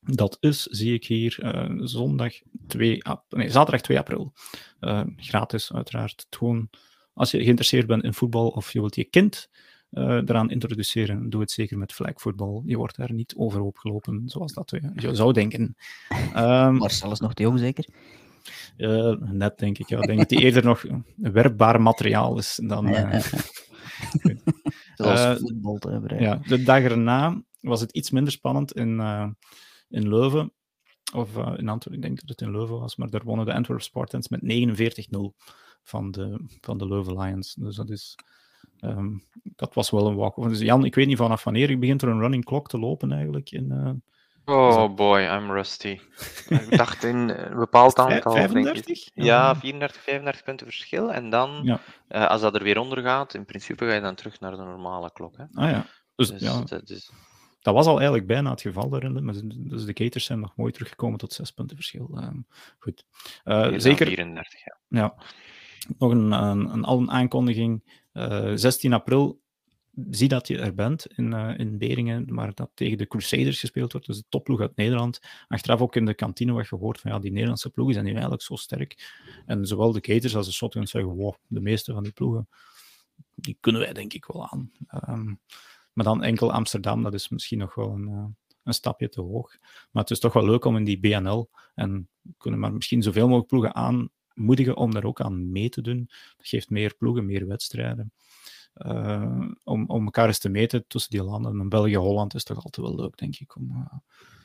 dat is, zie ik hier, uh, zondag 2 nee, zaterdag 2 april. Uh, gratis, uiteraard. Gewoon, als je geïnteresseerd bent in voetbal of je wilt je kind uh, eraan introduceren, doe het zeker met flagvoetbal. Je wordt daar niet over opgelopen, zoals dat je zou denken. Um, <laughs> Marcel is nog te jong, zeker? Uh, net, denk ik. Ja. Ik denk dat die eerder nog werkbaar materiaal is dan... Uh, <laughs> Zoals voetbal te hebben. Ja, de dag erna was het iets minder spannend in, in Leuven. Of in Antwerpen, ik denk dat het in Leuven was. Maar daar wonnen de Antwerp Spartans met 49-0 van de, van de Leuven Lions. Dus dat is... Um, dat was wel een walk. Dus Jan, ik weet niet vanaf wanneer begint er een running clock te lopen eigenlijk in, uh, Oh boy, I'm rusty. ik dacht in een bepaald aantal. 35? Ja, 34, 35 punten verschil. En dan, ja. uh, als dat er weer onder gaat, in principe ga je dan terug naar de normale klok. Hè? Ah ja. Dus, dus ja. Dat, is... dat, was al eigenlijk bijna het geval daarin. Maar dus de Gators zijn nog mooi teruggekomen tot 6 punten verschil. Um, goed. Uh, zeker. 34, ja. ja. Nog een, een, een, aankondiging. 16 april zie dat je er bent in, uh, in Beringen, maar dat tegen de Crusaders gespeeld wordt, dus de topploeg uit Nederland. Achteraf ook in de kantine wat gehoord van ja, die Nederlandse ploegen zijn nu eigenlijk zo sterk. En zowel de Gators als de Shotguns zeggen, wow, de meeste van die ploegen, die kunnen wij denk ik wel aan. Um, maar dan enkel Amsterdam, dat is misschien nog wel een, uh, een stapje te hoog. Maar het is toch wel leuk om in die BNL, en kunnen maar misschien zoveel mogelijk ploegen aanmoedigen om daar ook aan mee te doen. Dat geeft meer ploegen, meer wedstrijden. Uh, om, om elkaar eens te meten tussen die landen. En België-Holland is toch altijd wel leuk, denk ik. Om, uh,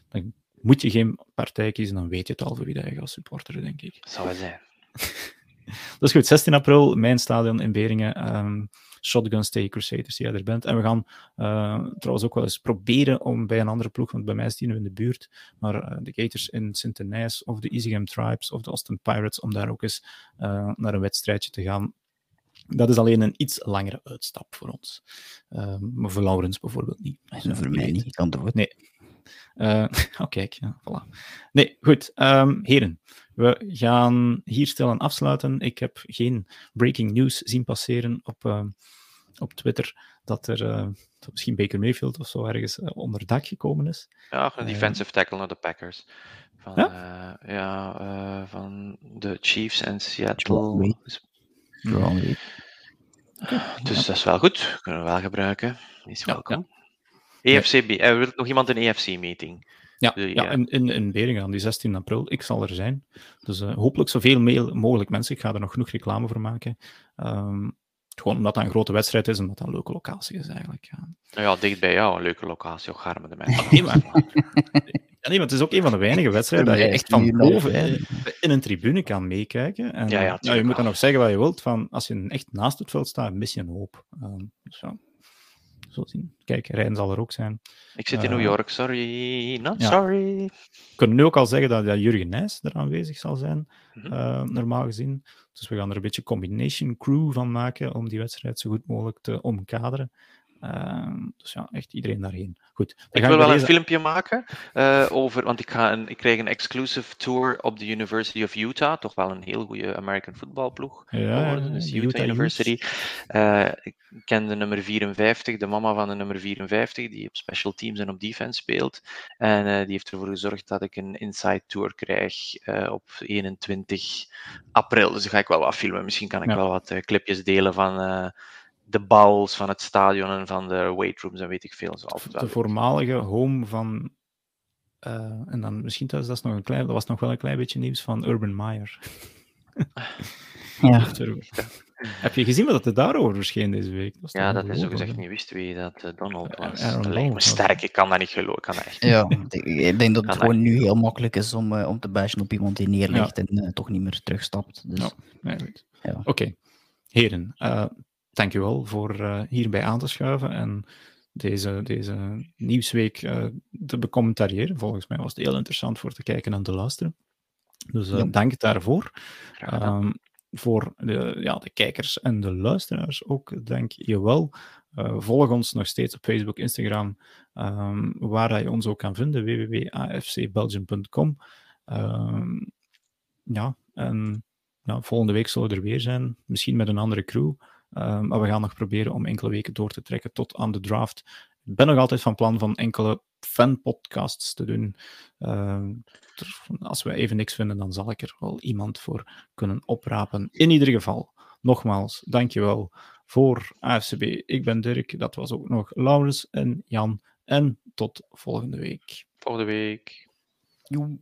dan moet je geen partij kiezen, dan weet je het al voor wie je gaat supporteren, denk ik. Zou het zijn. <laughs> dat is goed. 16 april, mijn stadion in Beringen. Um, Shotguns tegen Crusaders, die jij er bent. En we gaan uh, trouwens ook wel eens proberen om bij een andere ploeg, want bij mij is die nu in de buurt, maar uh, de Gators in Sint-Denijs of de Easygame Tribes of de Austin Pirates, om daar ook eens uh, naar een wedstrijdje te gaan dat is alleen een iets langere uitstap voor ons. Uh, maar voor Laurens bijvoorbeeld niet. En voor mij niet, antwoord. Nee. Uh, <laughs> oh, kijk, ja, voilà. Nee, goed. Um, heren, we gaan hier stil afsluiten. Ik heb geen breaking news zien passeren op, uh, op Twitter dat er uh, dat misschien Baker Mayfield of zo ergens onder dak gekomen is. Ja, een defensive tackle naar de Packers. Van, ja? ja van de Chiefs en Seattle. Okay. Dus dat is wel goed. Kunnen we wel gebruiken. Is welkom. Ja. EFCB. Er wil nog iemand een EFC-meeting? Ja, ja, in, in, in Beringen, die 16 april. Ik zal er zijn. Dus uh, hopelijk zoveel mogelijk mensen. Ik ga er nog genoeg reclame voor maken. Um, gewoon omdat dat een grote wedstrijd is en omdat dat een leuke locatie is eigenlijk. Ja, ja dicht bij jou, een leuke locatie. Ook garme de mensen. nee, maar, ja, nee, maar het is ook een van de weinige <laughs> wedstrijden dat je echt van boven in een tribune kan meekijken. En, ja, ja, ja, je moet dan nog zeggen wat je wilt. Van, als je echt naast het veld staat, mis je een hoop. Um, dus ja, zo zien. Kijk, Rijn zal er ook zijn. Ik zit in New York, sorry. Not sorry. We kunnen nu ook al zeggen dat, dat Jurgen Nijs er aanwezig zal zijn, mm -hmm. uh, normaal gezien. Dus we gaan er een beetje combination crew van maken om die wedstrijd zo goed mogelijk te omkaderen. Ehm, dus ja, echt iedereen daarheen. Goed. Ik wil wel een filmpje maken uh, over, want ik, ga een, ik krijg een exclusive tour op de University of Utah, toch wel een heel goede American voetbalploeg. Ja, dus Utah, Utah University. Uh, ik ken de nummer 54, de mama van de nummer 54, die op special teams en op defense speelt. En uh, die heeft ervoor gezorgd dat ik een inside tour krijg op 21 april. Dus dan ga ik wel wat filmen. Misschien kan ik ja. wel wat clipjes delen van de bowels van het stadion en van de weightrooms en weet ik veel. Zo de voormalige home van. Uh, en dan misschien dat, dat, is nog een klein, dat was nog wel een klein beetje nieuws van Urban Meyer. <laughs> ja. Heb je gezien wat er daarover verscheen deze week? Dat ja, dat is zo gezegd niet wist wie dat uh, Donald was. Uh, dat lijkt me sterk, ik kan dat niet geloven. Kan dat echt. Ja, ik denk dat het gewoon nu heel makkelijk is om, uh, om te bashen op iemand die neerlegt ja. en toch niet meer terugstapt. Dus... Ja, ja, ja. Oké, okay. heren dankjewel voor uh, hierbij aan te schuiven en deze, deze nieuwsweek uh, te becommentariëren. Volgens mij was het heel interessant voor te kijken en te luisteren. Dus uh, ja. dank daarvoor. Um, voor de, ja, de kijkers en de luisteraars ook, dank je wel. Uh, volg ons nog steeds op Facebook, Instagram, um, waar je ons ook kan vinden, www.afcbelgium.com. Um, ja, en volgende week zullen we er weer zijn, misschien met een andere crew. Ehm, maar we gaan nog proberen om enkele weken door te trekken tot aan de draft. Ik ben nog altijd van plan van enkele fanpodcasts te doen. Ehm, als we even niks vinden, dan zal ik er wel iemand voor kunnen oprapen. In ieder geval, nogmaals, dankjewel voor AFCB. Ik ben Dirk, dat was ook nog Laurens en Jan. En tot volgende week. Volgende week. Joe.